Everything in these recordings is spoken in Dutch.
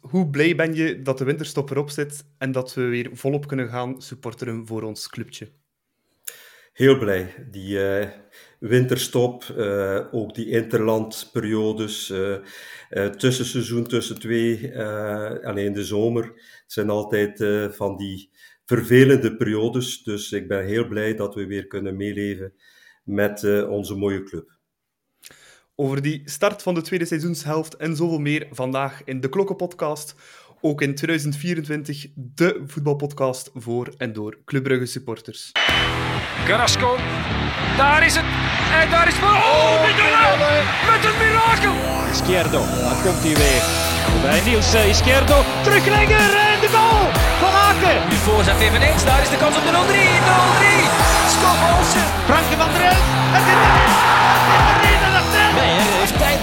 Hoe blij ben je dat de winterstop erop zit en dat we weer volop kunnen gaan supporteren voor ons clubje? Heel blij. Die uh, winterstop, uh, ook die interlandperiodes, uh, tussenseizoen tussen twee, alleen de zomer, zijn altijd van die vervelende periodes. Dus ik ben heel blij dat we weer kunnen meeleven met onze mooie club. Over die start van de tweede seizoenshelft en zoveel meer vandaag in de Klokkenpodcast. Ook in 2024 de voetbalpodcast voor en door Club Brugge supporters. Carrasco, daar is het. En daar is... Oh, oh Met een mirakel! Izquierdo, dan komt hij weer. Bij Niels uh, Izquierdo, teruglegger en de goal van Aken. Nu voorzet eveneens, daar is de kans op de 0-3. 0-3, Scott Olsen. Frankie van der Elf, het is!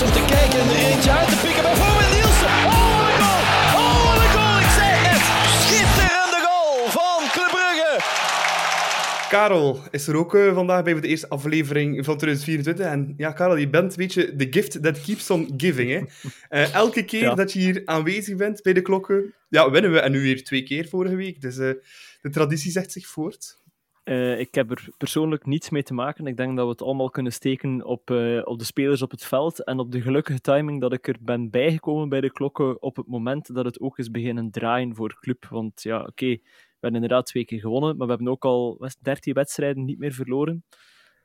Om te kijken en er eentje uit te pikken. Bijvoorbeeld Nielsen. Oh, wat een goal! Oh, wat een goal! Ik zei het! Schitterende goal van Club Brugge! Karel is er ook uh, vandaag bij voor de eerste aflevering van 2024. En ja, Karel, je bent een beetje the gift that keeps on giving. Hè? Uh, elke keer ja. dat je hier aanwezig bent bij de klokken, ja, winnen we. En nu weer twee keer vorige week. Dus uh, de traditie zet zich voort. Uh, ik heb er persoonlijk niets mee te maken. Ik denk dat we het allemaal kunnen steken op, uh, op de spelers op het veld en op de gelukkige timing dat ik er ben bijgekomen bij de klokken op het moment dat het ook is beginnen draaien voor club. Want ja, oké, okay, we hebben inderdaad twee keer gewonnen, maar we hebben ook al 13 wedstrijden niet meer verloren.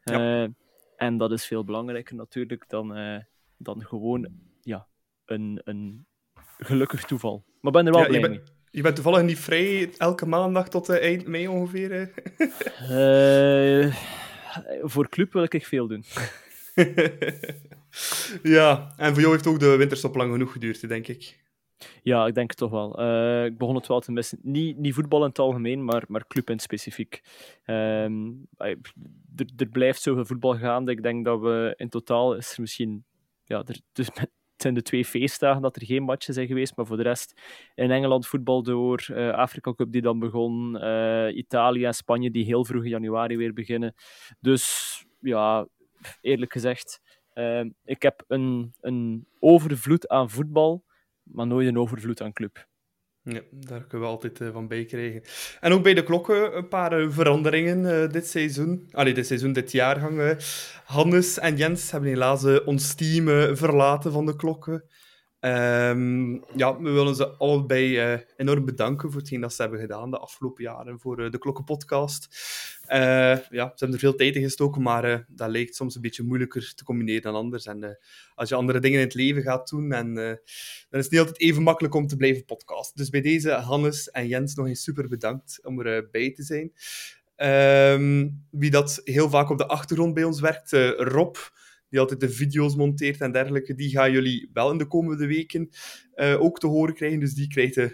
Ja. Uh, en dat is veel belangrijker natuurlijk dan, dan gewoon ja, een, een gelukkig toeval. Maar ik ben er wel ja, blij mee. Je bent toevallig niet vrij elke maandag tot uh, eind mei ongeveer? Uh, voor club wil ik veel doen. ja, en voor jou heeft ook de winterstop lang genoeg geduurd, denk ik. Ja, ik denk het toch wel. Uh, ik begon het wel te missen. Niet, niet voetbal in het algemeen, maar, maar club in het specifiek. Um, er, er blijft zoveel voetbal gaande. Ik denk dat we in totaal is er misschien ja, er, dus zijn de twee feestdagen dat er geen matchen zijn geweest, maar voor de rest in Engeland voetbal door, uh, Afrika Cup die dan begon, uh, Italië en Spanje die heel vroeg in januari weer beginnen. Dus ja, eerlijk gezegd, uh, ik heb een, een overvloed aan voetbal, maar nooit een overvloed aan club. Ja, daar kunnen we altijd uh, van bij krijgen. En ook bij de klokken een paar uh, veranderingen dit seizoen. Allee, dit seizoen, dit jaargang. Hannes en Jens hebben helaas ons team verlaten van de klokken. Um, ja, we willen ze allebei uh, enorm bedanken voor hetgeen dat ze hebben gedaan de afgelopen jaren voor uh, de Klokkenpodcast. Uh, ja, ze hebben er veel tijd in gestoken, maar dat lijkt soms een beetje moeilijker te combineren dan anders. En als je andere dingen in het leven gaat doen, en, dan is het niet altijd even makkelijk om te blijven podcasten. Dus bij deze Hannes en Jens nog eens super bedankt om erbij te zijn. Um, wie dat heel vaak op de achtergrond bij ons werkt, Rob die altijd de video's monteert en dergelijke, die gaan jullie wel in de komende weken uh, ook te horen krijgen. Dus die krijgt uh,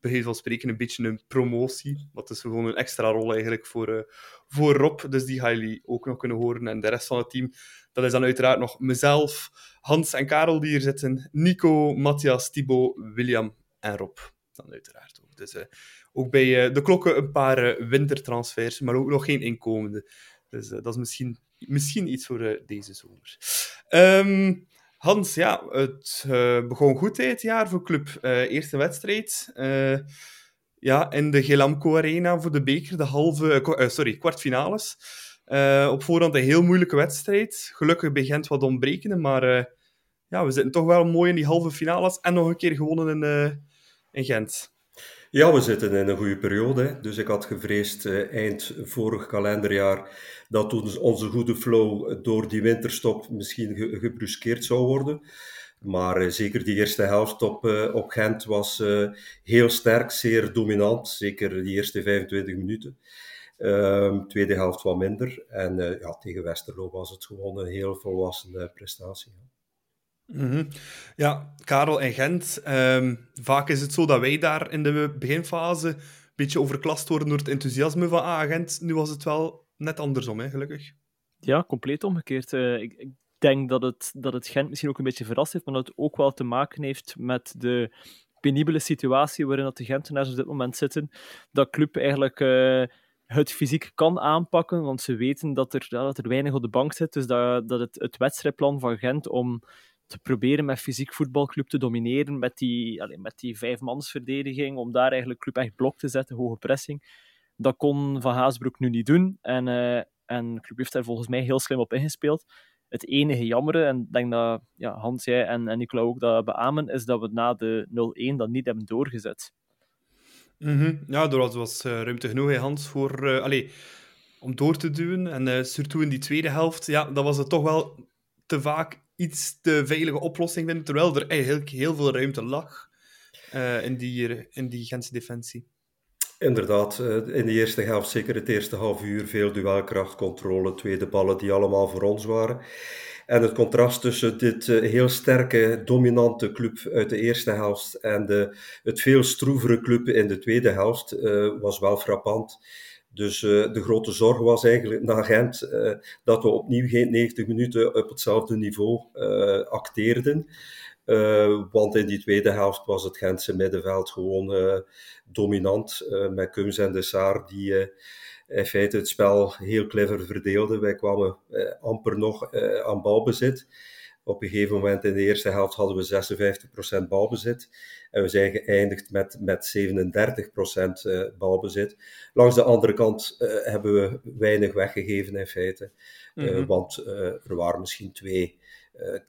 bij wijze van spreken een beetje een promotie. Dat is gewoon een extra rol eigenlijk voor, uh, voor Rob. Dus die gaan jullie ook nog kunnen horen. En de rest van het team, dat is dan uiteraard nog mezelf, Hans en Karel die hier zitten, Nico, Matthias, Thibaut, William en Rob. Dan uiteraard ook. Dus ook bij de klokken een paar wintertransfers, maar ook nog geen inkomende. Dus dat is misschien misschien iets voor uh, deze zomer. Um, Hans, ja, het uh, begon goed dit jaar voor club. Uh, eerste wedstrijd. ja, in de Gelamco Arena voor de beker, de halve, sorry, kwartfinales. op voorhand een heel moeilijke wedstrijd. Gelukkig bij Gent wat ontbrekende, maar ja, we zitten toch wel mooi in die halve finales en nog een keer gewonnen in, in Gent. Ja, we zitten in een goede periode. Dus ik had gevreesd eind vorig kalenderjaar dat onze goede flow door die winterstop misschien ge gebruskeerd zou worden. Maar uh, zeker die eerste helft op, uh, op Gent was heel sterk, zeer dominant. Zeker die eerste 25 minuten. Ehm, tweede helft wat minder. En ja, tegen Westerlo was het gewoon een heel volwassen prestatie. -hmm. Ja, Karel en Gent. Um, vaak is het zo dat wij daar in de beginfase een beetje overklast worden door het enthousiasme van ah, Gent. Nu was het wel net andersom, gelukkig. Ja, compleet omgekeerd. Uh, ik, ik, denk dat het, dat het Gent misschien ook een beetje verrast heeft, maar dat het ook wel te maken heeft met de penibele situatie waarin dat de Gentenaars op dit moment zitten. Dat club eigenlijk uh, het fysiek kan aanpakken, want ze weten dat er, dat er weinig op de bank zit. Dus dat, dat het, het wedstrijdplan van Gent om te proberen met fysiek voetbalclub te domineren, met die, allez, met die vijfmansverdediging, om daar eigenlijk club echt blok te zetten, hoge pressing. Dat kon Van Haasbroek nu niet doen. En, uh, en club heeft daar volgens mij heel slim op ingespeeld. Het enige jammere, en ik denk dat ja, Hans, jij en, en Nicola ook dat beamen, is dat we na de 0-1 dat niet hebben doorgezet. Mm. Ja, er was, was uh, ruimte genoeg, hè, Hans, voor, uh, allez, om door te duwen. En uh, surtout in die tweede helft, ja, dat was het toch wel te vaak iets te veilige oplossing vinden, terwijl er eigenlijk heel veel ruimte lag in, die, in die Gentse defensie. Inderdaad, in de eerste helft, zeker het eerste half uur, veel duelkracht, controle, tweede ballen die allemaal voor ons waren. En het contrast tussen dit heel sterke, dominante club uit de eerste helft en de, het veel stroevere club in de tweede helft was wel frappant. Dus uh, de grote zorg was eigenlijk naar Gent uh, dat we opnieuw geen 90 minuten op hetzelfde niveau acteerden. want in die tweede helft was het Gentse middenveld gewoon dominant met Kums en de Saar die in feite het spel heel clever verdeelde. Wij kwamen eh, amper nog eh, aan balbezit. Op een gegeven moment in de eerste helft hadden we 56% balbezit. En we zijn geëindigd met, met 37% uh, balbezit. Langs de andere kant uh, hebben we weinig weggegeven in feite. Mm -hmm. want er waren misschien twee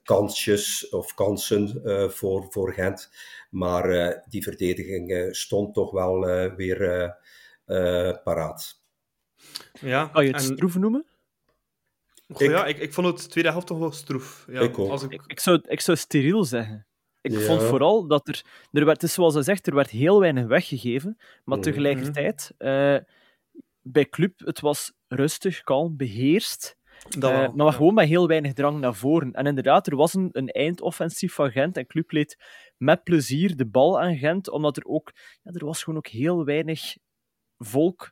kansjes of kansen voor, voor Gent. Maar die verdediging stond toch wel weer paraat. Ja, Kan je het en- stroef noemen? Goh, ja, ik, ik vond het tweede helft toch wel stroef. Ja, Ik ook. Als Ik, ik, zou, ik zou steriel zeggen. Ik Ja. vond vooral dat er, er werd, is zoals hij zegt, er werd heel weinig weggegeven. Maar Mhm. tegelijkertijd, eh, bij Club, het was rustig, kalm, beheerst. dat Eh, maar ja. gewoon met heel weinig drang naar voren. En inderdaad, er was een, een eindoffensief van Gent en Club leed met plezier de bal aan Gent, omdat er ook, ja, er was gewoon ook heel weinig volk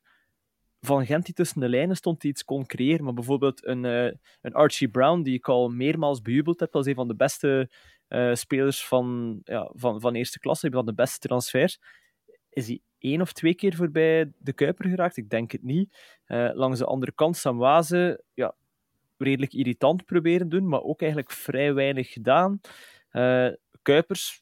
van Gent die tussen de lijnen stond die iets kon creëren. Maar bijvoorbeeld een, eh, een Archie Brown, die ik al meermaals bejubeld heb als een van de beste eh, spelers van, ja, van, van eerste klasse, een van de beste transfers, is hij één of twee keer voorbij de Kuiper geraakt? Ik denk het niet. Eh, langs de andere kant, Samwaze, ja, redelijk irritant proberen doen, maar ook eigenlijk vrij weinig gedaan. Kuipers,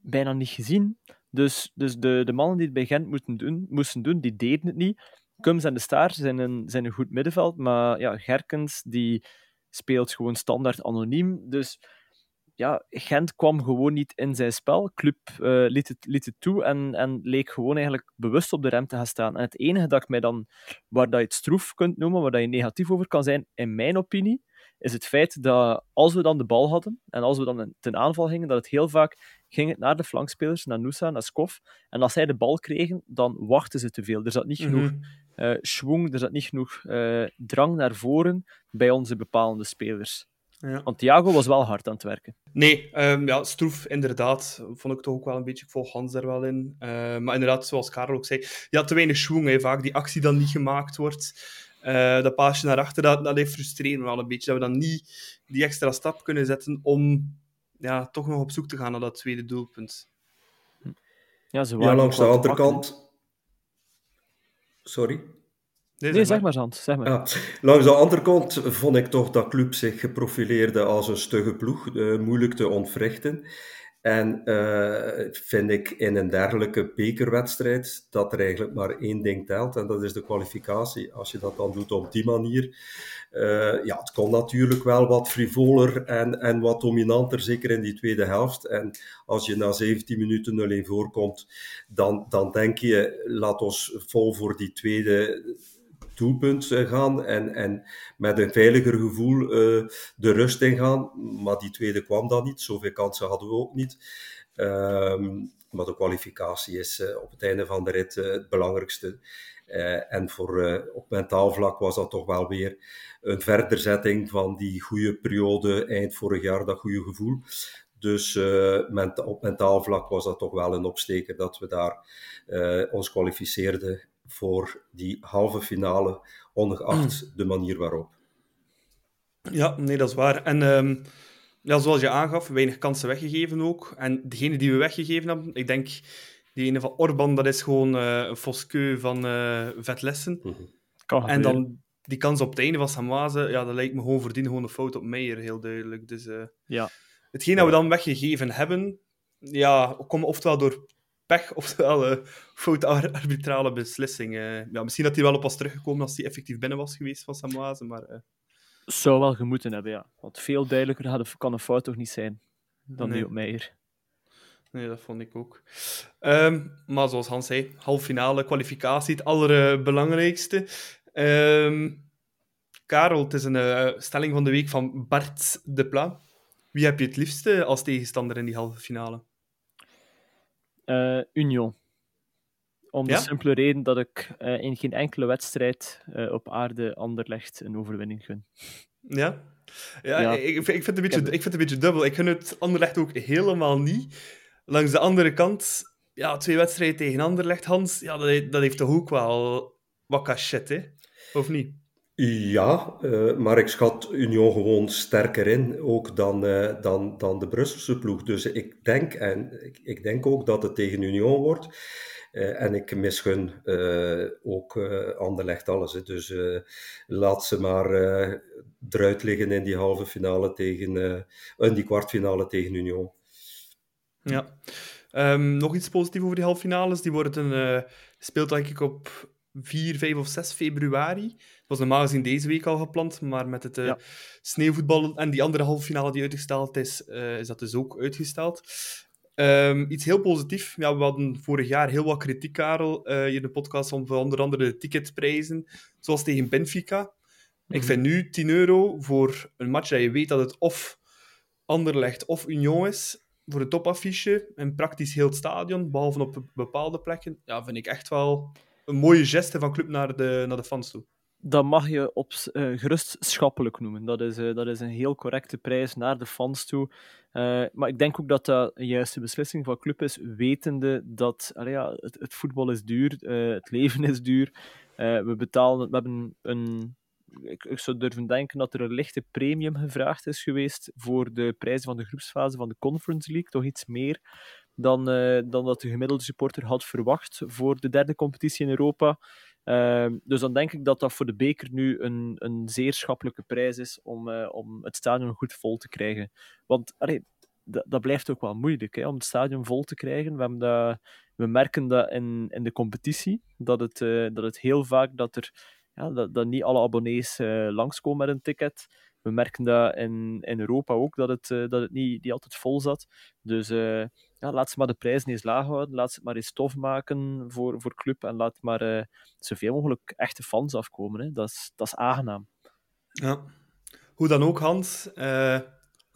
bijna niet gezien. Dus, dus de, de mannen die het bij Gent moeten doen, moesten doen, die deden het niet. Kums en de Staar zijn een, zijn een goed middenveld, maar ja, Gerkens die speelt gewoon standaard anoniem. Dus ja, Gent kwam gewoon niet in zijn spel. Club eh, liet, het, liet het toe en, en leek gewoon eigenlijk bewust op de rem te gaan staan. En het enige dat ik mij dan, waar dat je het stroef kunt noemen, waar dat je negatief over kan zijn, in mijn opinie, is het feit dat als we dan de bal hadden en als we dan ten aanval gingen, dat het heel vaak ging het naar de flankspelers, naar Nusa, naar Skov. En als zij de bal kregen, dan wachten ze te veel. Er zat niet genoeg Mhm. eh schwung, er zat niet genoeg eh, drang naar voren bij onze bepalende spelers. Ja. Want Thiago was wel hard aan het werken. Nee, ehm, ja, stroef, inderdaad. Vond ik toch ook wel een beetje. Ik volg Hans er wel in. Eh, maar inderdaad, zoals Karel ook zei, ja, te weinig schwung. Hè, vaak die actie dan niet gemaakt wordt. Eh, dat paasje naar achter, dat, dat heeft frustreren me wel een beetje. Dat we dan niet die extra stap kunnen zetten om ja, toch nog op zoek te gaan naar dat tweede doelpunt. Ja, ze Ja, waren langs de andere kant. Sorry. Nee, zeg maar, Zand. Zeg maar. Ja, langs de andere kant vond ik toch dat Club zich geprofileerde als een stugge ploeg, eh, moeilijk te ontwrichten. En eh, vind ik in een dergelijke bekerwedstrijd dat er eigenlijk maar één ding telt, en dat is de kwalificatie. Als je dat dan doet op die manier, eh, ja, het kon natuurlijk wel wat frivoler en, en wat dominanter, zeker in die tweede helft. En als je na 17 minuten 0-1 voorkomt, dan, dan denk je, laat ons vol voor die tweede doelpunt eh, gaan en, en met een veiliger gevoel eh, de rust ingaan. Maar die tweede kwam dan niet. Zoveel kansen hadden we ook niet. Ehm, maar de kwalificatie is eh, op het einde van de rit het belangrijkste. En voor, op mentaal vlak was dat toch wel weer een verderzetting van die goede periode eind vorig jaar, dat goede gevoel. Dus op mentaal vlak was dat toch wel een opsteker dat we daar ons kwalificeerden voor die halve finale, ongeacht de manier waarop. Ja, nee, dat is waar. En ehm, ja, zoals je aangaf, weinig kansen weggegeven ook. En degene die we weggegeven hebben, ik denk die ene van Orban, dat is gewoon eh, een Foskeu van eh Vetlessen. Kan En dan die kans op het einde van Samwaze, ja, dat lijkt me gewoon verdienen, gewoon een fout op Meijer, heel duidelijk. Dus eh, Ja. hetgeen dat we dan weggegeven hebben, ja, komt oftewel door pech, oftewel uh, foute arbitrale beslissingen. Ja, misschien dat hij wel op was teruggekomen als hij effectief binnen was geweest van Samoaze, maar... Uh... Zou wel gemoeten hebben, ja. Want veel duidelijker kan een fout toch niet zijn dan nee. nu op Meijer. Nee, dat vond ik ook. Um, maar zoals Hans zei, halve finale, kwalificatie, het allerbelangrijkste. Um, Karel, het is een uh, stelling van de week van Bart de Pla. Wie heb je het liefste als tegenstander in die halve finale? Uh, Union. Om de simpele reden dat ik uh, in geen enkele wedstrijd op aarde Anderlecht een overwinning gun. Ja? Ja, ja. Ik, ik, vind het een beetje, ik vind het een beetje dubbel. Ik gun het Anderlecht ook helemaal niet. Langs de andere kant, ja, twee wedstrijden tegen Anderlecht, Hans, ja, dat, dat heeft toch ook wel wat cachet, hè? Of niet? Ja, uh, maar ik schat Union gewoon sterker in, ook dan, uh, dan, dan de Brusselse ploeg. Dus ik denk, en ik, ik denk ook dat het tegen Union wordt. Uh, en ik misgun ook Anderlecht alles. Hè. Dus laat ze maar eruit liggen in die halve finale tegen, in die kwartfinale tegen Union. Ja. Um, nog iets positiefs over die halve finales. Die worden speelt denk ik op 4, 5 of 6 februari. Het was normaal gezien deze week al gepland, maar met het uh, ja. sneeuwvoetbal en die andere halve finale die uitgesteld is, uh, is dat dus ook uitgesteld. Um, iets heel positiefs. Ja, we hadden vorig jaar heel wat kritiek, Karel, uh, hier in de podcast, om onder andere de ticketprijzen, zoals tegen Benfica. Mm -hmm. Ik vind nu 10 euro voor een match dat je weet dat het of Anderlecht of Union is, voor het topaffiche, en praktisch heel het stadion, behalve op bepaalde plekken, ja, vind ik echt wel een mooie geste van club naar de, naar de fans toe. Dat mag je op, uh, gerust noemen. Dat is, uh, dat is een heel correcte prijs naar de fans toe. Uh, maar ik denk ook dat dat een juiste beslissing van club is, wetende dat ja, het, het, voetbal is duur, het leven is duur. we betalen, we hebben een, ik, ik, zou durven denken dat er een lichte premium gevraagd is geweest voor de prijzen van de groepsfase van de Conference League, toch iets meer dan, uh, dan dat de gemiddelde supporter had verwacht voor de derde competitie in Europa. Uh, dus dan denk ik dat dat voor de beker nu een, een zeer schappelijke prijs is om, uh, om het stadion goed vol te krijgen. Want allee, dat blijft ook wel moeilijk hè, om het stadion vol te krijgen. We, hebben dat, we merken dat in, in de competitie, dat het, uh, dat het heel vaak dat er ja, dat, dat niet alle abonnees langskomen met een ticket. We merken dat in, in Europa ook, dat het, dat het niet, niet altijd vol zat. Dus ja, laat ze maar de prijzen eens laag houden. Laat ze het maar eens tof maken voor, voor club. En laat maar uh, zoveel mogelijk echte fans afkomen. Hè. Dat, is, dat is aangenaam. Ja. Hoe dan ook, Hans. Uh,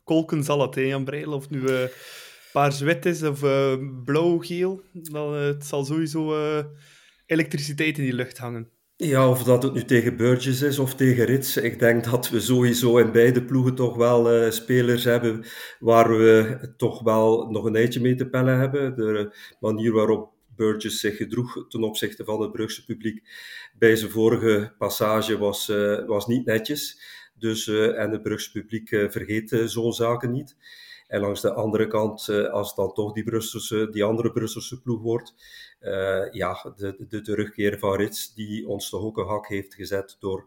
kolken zal het, hè, Breil. Of nu uh, paars-wit is of blauw-geel. Dan het zal sowieso elektriciteit in die lucht hangen. Ja, of dat het nu tegen Burgess is of tegen Rits. Ik denk dat we sowieso in beide ploegen toch wel uh, spelers hebben waar we toch wel nog een eitje mee te pellen hebben. De manier waarop Burgess zich gedroeg ten opzichte van het Brugse publiek bij zijn vorige passage was, uh, was niet netjes. Dus, uh, en het Brugse publiek vergeet zo'n zaken niet. En langs de andere kant, als het dan toch die, Brusselse, die andere Brusselse ploeg wordt, uh, ja, de, de, terugkeer van Rits, die ons toch een hak heeft gezet door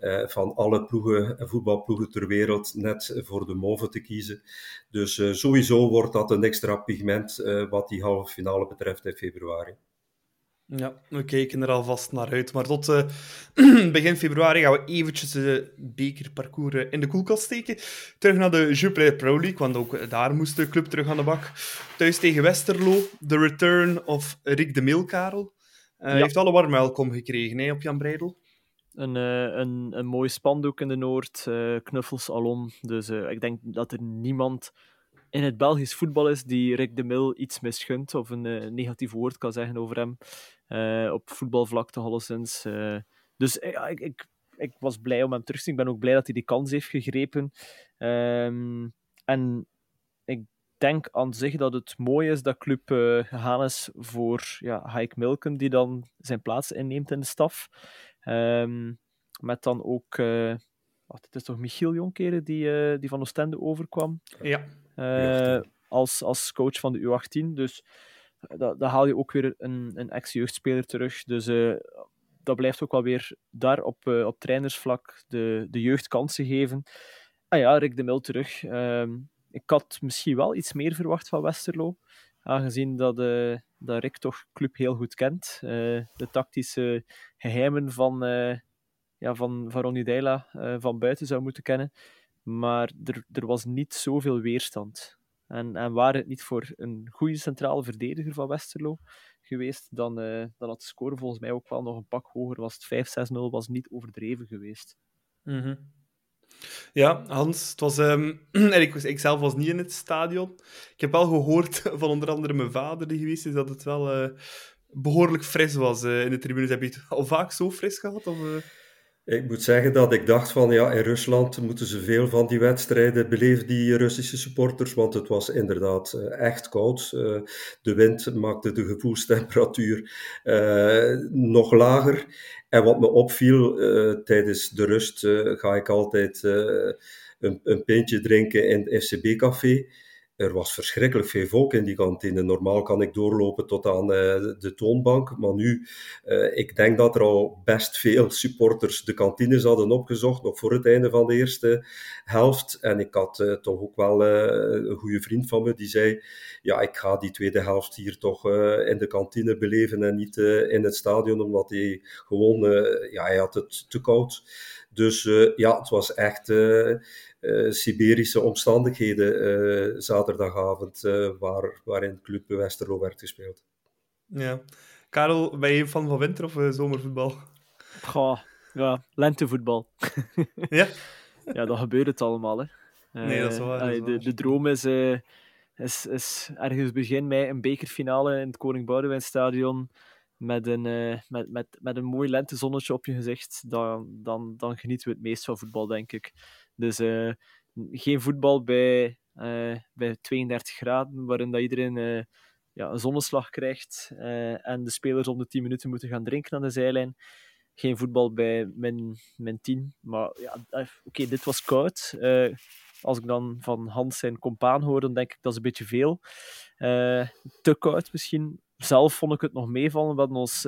uh, van alle ploegen, voetbalploegen ter wereld net voor de Move te kiezen. Dus sowieso wordt dat een extra pigment wat die halve finale betreft in februari. Ja, we kijken er alvast naar uit. Maar tot uh, begin februari gaan we eventjes de bekerparcours in de koelkast steken. Terug naar de Jupiler Pro League, want ook daar moest de club terug aan de bak. Thuis tegen Westerlo, de return of Rick de Milkarel. Uh, ja. heeft alle warm welkom gekregen hè, op Jan Breidel. Een, uh, een, een mooi spandoek in de Noord, knuffels alom. Dus ik denk dat er niemand in het Belgisch voetbal is die Rick de Mil iets misgunt of een uh, negatief woord kan zeggen over hem. Uh, op voetbalvlak toch alleszins. Uh, dus ik, ik, ik, was blij om hem terug te zien. Ik ben ook blij dat hij die kans heeft gegrepen. Um, en ik denk aan zich dat het mooi is dat club uh, gegaan is voor ja, Haik Milken, die dan zijn plaats inneemt in de staf. Um, met dan ook... Wacht, het is toch Michiel Jonkeren die, die van Oostende overkwam? Ja. Uh, als, als coach van de U18. Dus dan haal je ook weer een, een ex-jeugdspeler terug. Dus uh, dat blijft ook wel weer daar op, op trainersvlak de, de jeugd kansen geven. Ah ja, Rick de Mil terug. Uh, ik had misschien wel iets meer verwacht van Westerlo. Aangezien dat, dat Rick toch club heel goed kent. De tactische geheimen van, ja, van, van Ronnie Deila van buiten zou moeten kennen. Maar er, er was niet zoveel weerstand. En, en waar het niet voor een goede centrale verdediger van Westerlo geweest, dan, dan had de score volgens mij ook wel nog een pak hoger. Was het 5-6-0, was niet overdreven geweest. -hmm. Ja, Hans, het was, um, ik, ik zelf was niet in het stadion. Ik heb wel gehoord van onder andere mijn vader die geweest is, dat het wel uh, behoorlijk fris was uh, in de tribunes. Heb je het al vaak zo fris gehad? Of, uh... Ik moet zeggen dat ik dacht van ja, in Rusland moeten ze veel van die wedstrijden beleven, die Russische supporters, want het was inderdaad echt koud. De wind maakte de gevoelstemperatuur nog lager. En wat me opviel tijdens de rust, ga ik altijd een, een pintje drinken in het FCB-café. Er was verschrikkelijk veel volk in die kantine. Normaal kan ik doorlopen tot aan de toonbank, maar nu, ik denk dat er al best veel supporters de kantines hadden opgezocht, nog voor het einde van de eerste helft. En ik had toch ook wel een goede vriend van me die zei, ja, ik ga die tweede helft hier toch in de kantine beleven en niet in het stadion, omdat hij gewoon, ja, hij had het te koud. Dus ja, het was echt Siberische omstandigheden uh, zaterdagavond, uh, waar, waarin Club Westerlo werd gespeeld. Ja. Karel, ben je fan van winter- of zomervoetbal? Goh, ja, lentevoetbal. ja? ja, dat gebeurt het allemaal. Hè. nee, dat is waar. De, de droom is, is, is ergens begin mei een bekerfinale in het Koning Boudewijnstadion met een, met, met, met een mooi lentezonnetje op je gezicht, dan, dan, dan genieten we het meest van voetbal, denk ik. Dus uh, geen voetbal bij, uh, bij 32 graden, waarin dat iedereen uh, ja, een zonneslag krijgt en de spelers om de 10 minuten moeten gaan drinken aan de zijlijn. Geen voetbal bij min, min 10. Maar ja, oké, dit was koud. als ik dan van Hans zijn compaan hoor, dan denk ik dat is een beetje veel. te koud misschien. Zelf vond ik het nog meevallen. We hadden ons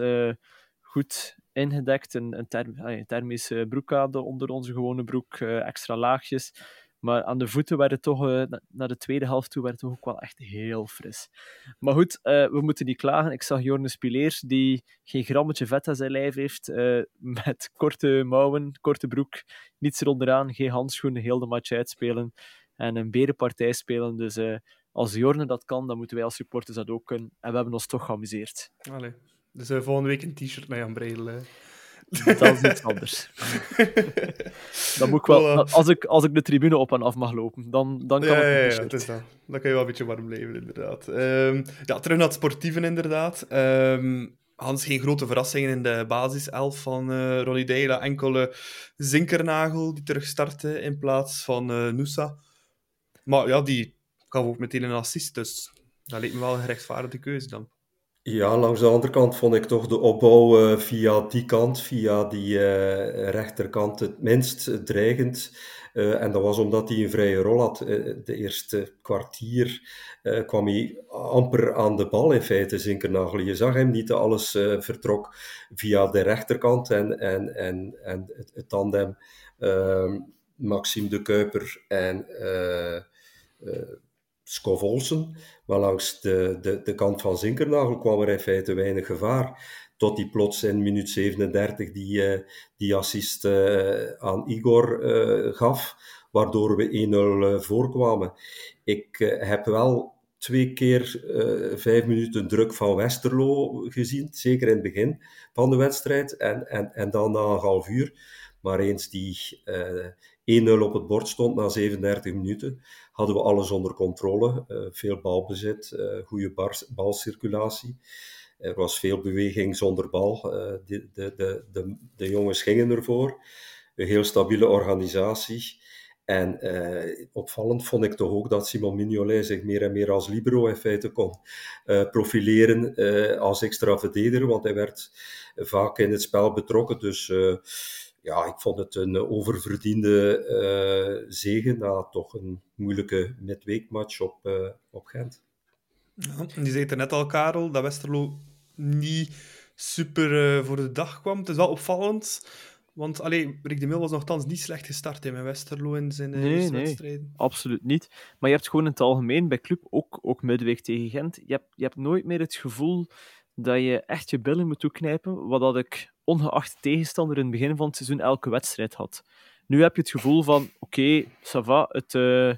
goed ingedekt. Een, een, thermische broek hadden onder onze gewone broek, uh, extra laagjes. Maar aan de voeten werd het toch, uh, naar de tweede helft toe, werd het toch ook wel echt heel fris. Maar goed, uh, we moeten niet klagen. Ik zag Jorne Spileers, die geen grammetje vet aan zijn lijf heeft, met korte mouwen, korte broek, niets eronderaan, geen handschoenen, heel de match uitspelen en een berenpartij spelen. Dus als Jorne dat kan, dan moeten wij als supporters dat ook kunnen. En we hebben ons toch geamuseerd. Allee. Dus uh, volgende week een t-shirt met Jan Breidel. Dat is iets anders. dan moet ik wel, als, ik, als ik de tribune op en af mag lopen, dan, dan kan ja, het ja, ja, is dat. Dan kan je wel een beetje warm blijven, inderdaad. Um, ja, terug naar het sportieve, inderdaad. Um, Hans, geen grote verrassingen in de basiself van uh, Ronnie Deila. Enkele Zinkernagel die terug startte in plaats van uh, Nusa. Maar ja, die gaf ook meteen een assist, dus dat leek me wel een gerechtvaardigde keuze dan. Ja, langs de andere kant vond ik toch de opbouw uh, via die kant, via die uh, rechterkant, het minst dreigend. Uh, en dat was omdat hij een vrije rol had. de eerste kwartier kwam hij amper aan de bal in feite, Zinkernagel. Je zag hem niet, alles vertrok via de rechterkant en, en, en, en het, het tandem ehm, Maxime de Kuiper en Skov Olsen. Maar langs de, de, de kant van Zinkernagel kwam er in feite weinig gevaar. Tot die plots in minuut 37 die, uh, die assist uh, aan Igor uh, gaf, waardoor we 1-0 voorkwamen. Ik heb wel twee keer vijf minuten druk van Westerlo gezien, zeker in het begin van de wedstrijd, en, en, en dan na een half uur. Maar eens die 1-0 op het bord stond na 37 minuten, hadden we alles onder controle. Uh, veel balbezit, uh, goede balcirculatie. Er was veel beweging zonder bal. De, de, de, de, de jongens gingen ervoor. Een heel stabiele organisatie. En opvallend vond ik toch ook dat Simon Mignolet zich meer en meer als libero in feite kon profileren als extra verdediger, want hij werd vaak in het spel betrokken. Dus ja, ik vond het een oververdiende uh, zegen na toch een moeilijke midweekmatch op, uh, op Gent. Ja, je zei het er net al, Karel, dat Westerlo niet super uh, voor de dag kwam. Het is wel opvallend Want allee, Rick de Mil was nogthans niet slecht gestart in mijn Westerlo in zijn Nee, eerste nee. wedstrijden. Absoluut niet. Maar je hebt gewoon in het algemeen bij club, ook, ook midweek tegen Gent, je hebt, je hebt nooit meer het gevoel dat je echt je billen moet toeknijpen, wat dat ik ongeacht de tegenstander in het begin van het seizoen elke wedstrijd had. Nu heb je het gevoel van, oké, ça va, het, eh,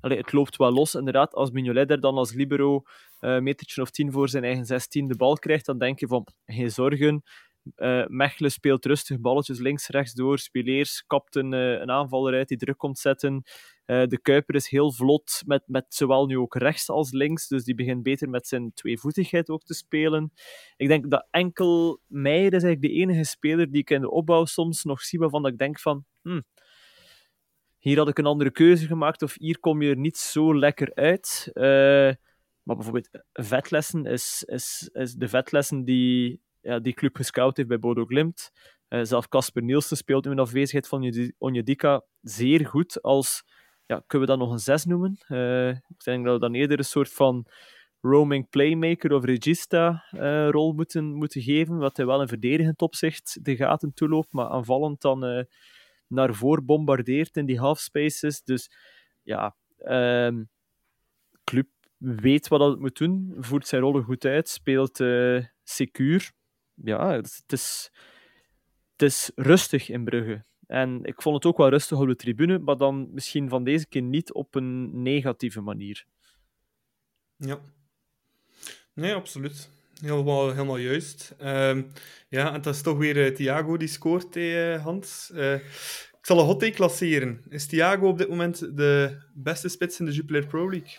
allee, het loopt wel los. Inderdaad, als Mignolet er dan als libero eh, een metertje of tien voor zijn eigen 16 de bal krijgt, dan denk je van, geen zorgen, eh, Mechelen speelt rustig balletjes links, rechts door. Spileers kapt een, eh, een aanvaller uit die druk komt zetten. Eh, de Kuiper is heel vlot, met, met zowel nu ook rechts als links. Dus die begint beter met zijn tweevoetigheid ook te spelen. Ik denk dat enkel Meijer is eigenlijk de enige speler die ik in de opbouw soms nog zie waarvan ik denk van... Hmm, hier had ik een andere keuze gemaakt, of hier kom je er niet zo lekker uit. Maar bijvoorbeeld vetlessen is, is, is de vetlessen die ja, die club gescout heeft bij Bodo Glimt. Uh, zelf Casper Nielsen speelt in afwezigheid van Onjedika zeer goed als, ja, kunnen we dat nog een zes noemen? Uh, ik denk dat we dan eerder een soort van roaming playmaker of regista uh, rol moeten, moeten geven, wat hij wel in verdedigend opzicht de gaten toeloopt, maar aanvallend dan naar voren bombardeert in die half spaces. Dus ja, um, club weet wat het moet doen, voert zijn rollen goed uit, speelt secuur ja, het is, het is rustig in Brugge. En ik vond het ook wel rustig op de tribune, maar dan misschien van deze keer niet op een negatieve manier. Ja. Nee, absoluut. Helemaal, helemaal juist. Um, ja, en het is toch weer uh, Thiago die scoort, uh, Hans. Uh, ik zal een hot take klasseren. Is Thiago op dit moment de beste spits in de Jupiler Pro League?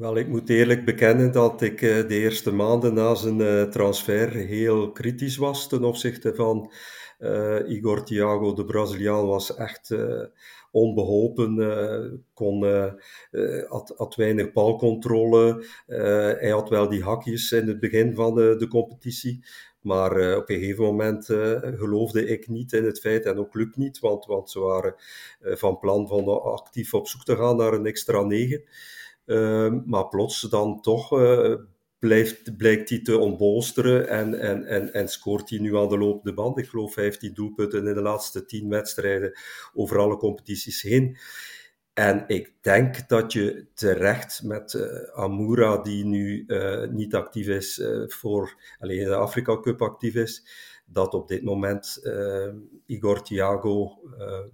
Wel, ik moet eerlijk bekennen dat ik de eerste maanden na zijn transfer heel kritisch was ten opzichte van uh, Igor Thiago. De Braziliaan was echt uh, onbeholpen, kon, had, had, weinig balcontrole. hij had wel die hakjes in het begin van de, competitie. Maar op een gegeven moment geloofde ik niet in het feit, en ook club niet, want, want ze waren van plan van actief op zoek te gaan naar een extra negen. Uh, maar plots dan toch uh, blijft, blijkt hij te ontbolsteren en, en, en, en scoort hij nu aan de lopende band. Ik geloof 15 doelpunten in de laatste 10 wedstrijden over alle competities heen. En ik denk dat je terecht met uh, Amoura, die nu niet actief is voor alleen de Afrika Cup actief is, dat op dit moment Igor Thiago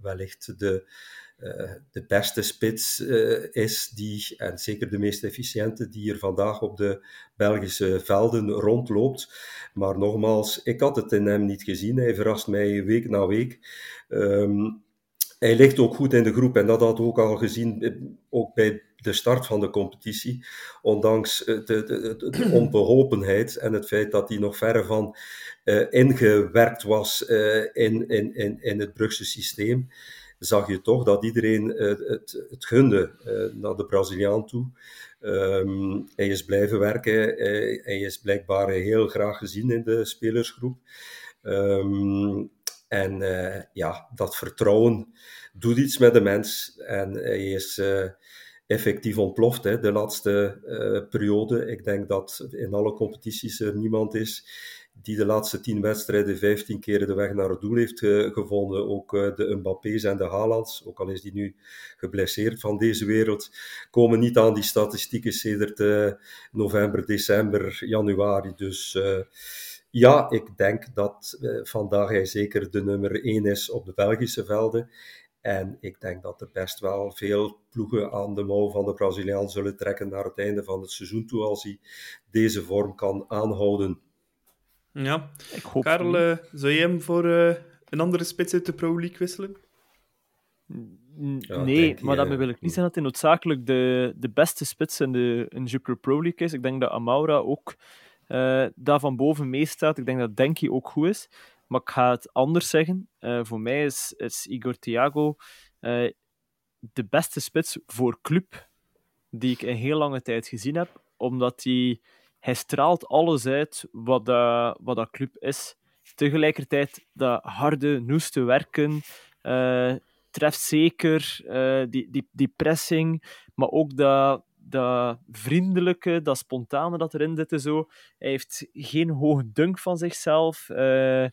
wellicht de uh, de beste spits uh, is, die, en zeker de meest efficiënte, die er vandaag op de Belgische velden rondloopt. Maar nogmaals, ik had het in hem niet gezien. Hij verrast mij week na week. Um, hij ligt ook goed in de groep en dat hadden we ook al gezien, ook bij de start van de competitie. Ondanks de, de, de, de onbeholpenheid en het feit dat hij nog verre van uh, ingewerkt was in, in, in, in het Brugse systeem zag je toch dat iedereen het, het gunde naar de Braziliaan toe. Um, hij is blijven werken, hij, hij, is blijkbaar heel graag gezien in de spelersgroep. Um, en ja, dat vertrouwen doet iets met de mens. En hij is effectief ontploft hè, de laatste periode. Ik denk dat in alle competities er niemand is die de laatste tien wedstrijden vijftien keer de weg naar het doel heeft uh, gevonden. Ook uh, de Mbappé's en de Haalands, ook al is die nu geblesseerd van deze wereld, komen niet aan die statistieken sedert uh, november, december, januari. Dus ja, ik denk dat vandaag hij zeker de nummer één is op de Belgische velden. En ik denk dat er best wel veel ploegen aan de mouw van de Braziliaan zullen trekken naar het einde van het seizoen toe, als hij deze vorm kan aanhouden. Ja, ik hoop Karel, uh, zou jij hem voor uh, een andere spits uit de Pro League wisselen? Ja, nee, maar je, daarmee wil ik niet zeggen dat hij noodzakelijk de, de beste spits in de, in de Jupiler Pro League is. Ik denk dat Amaura ook uh, daar van boven mee staat. Ik denk dat Denki ook goed is. Maar ik ga het anders zeggen. voor mij is, is Igor Thiago de beste spits voor club die ik in heel lange tijd gezien heb. Omdat hij hij straalt alles uit wat, dat, wat dat club is. Tegelijkertijd dat harde, noeste werken, uh, trefzeker, uh, die, die, die pressing, maar ook dat, dat vriendelijke, dat spontane dat erin zit. Zo. Hij heeft geen hoge dunk van zichzelf. Uh,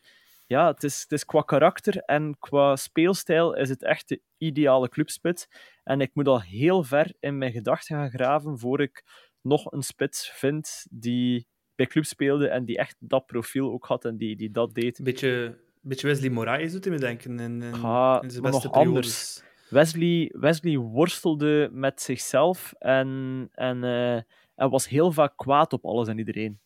ja, het is, het is qua karakter en qua speelstijl is het echt de ideale clubspits. En ik moet al heel ver in mijn gedachten gaan graven voor ik nog een spits vind die bij club speelde en die echt dat profiel ook had en die, die dat deed. Beetje, beetje Wesley Moraes doet hij me denken in, in, Ja, in zijn beste nog periodes. anders. Wesley, Wesley worstelde met zichzelf en, en, en was heel vaak kwaad op alles en iedereen.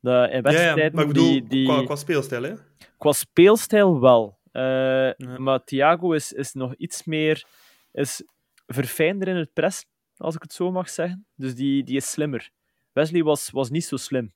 De, in Ja, ja, wedstrijden maar ik bedoel, die, die, qua, qua speelstijl, hè? qua speelstijl wel. Eh, Maar Thiago is, is nog iets meer is verfijnder in het press, als ik het zo mag zeggen. Dus die, die is slimmer. Wesley was, was niet zo slim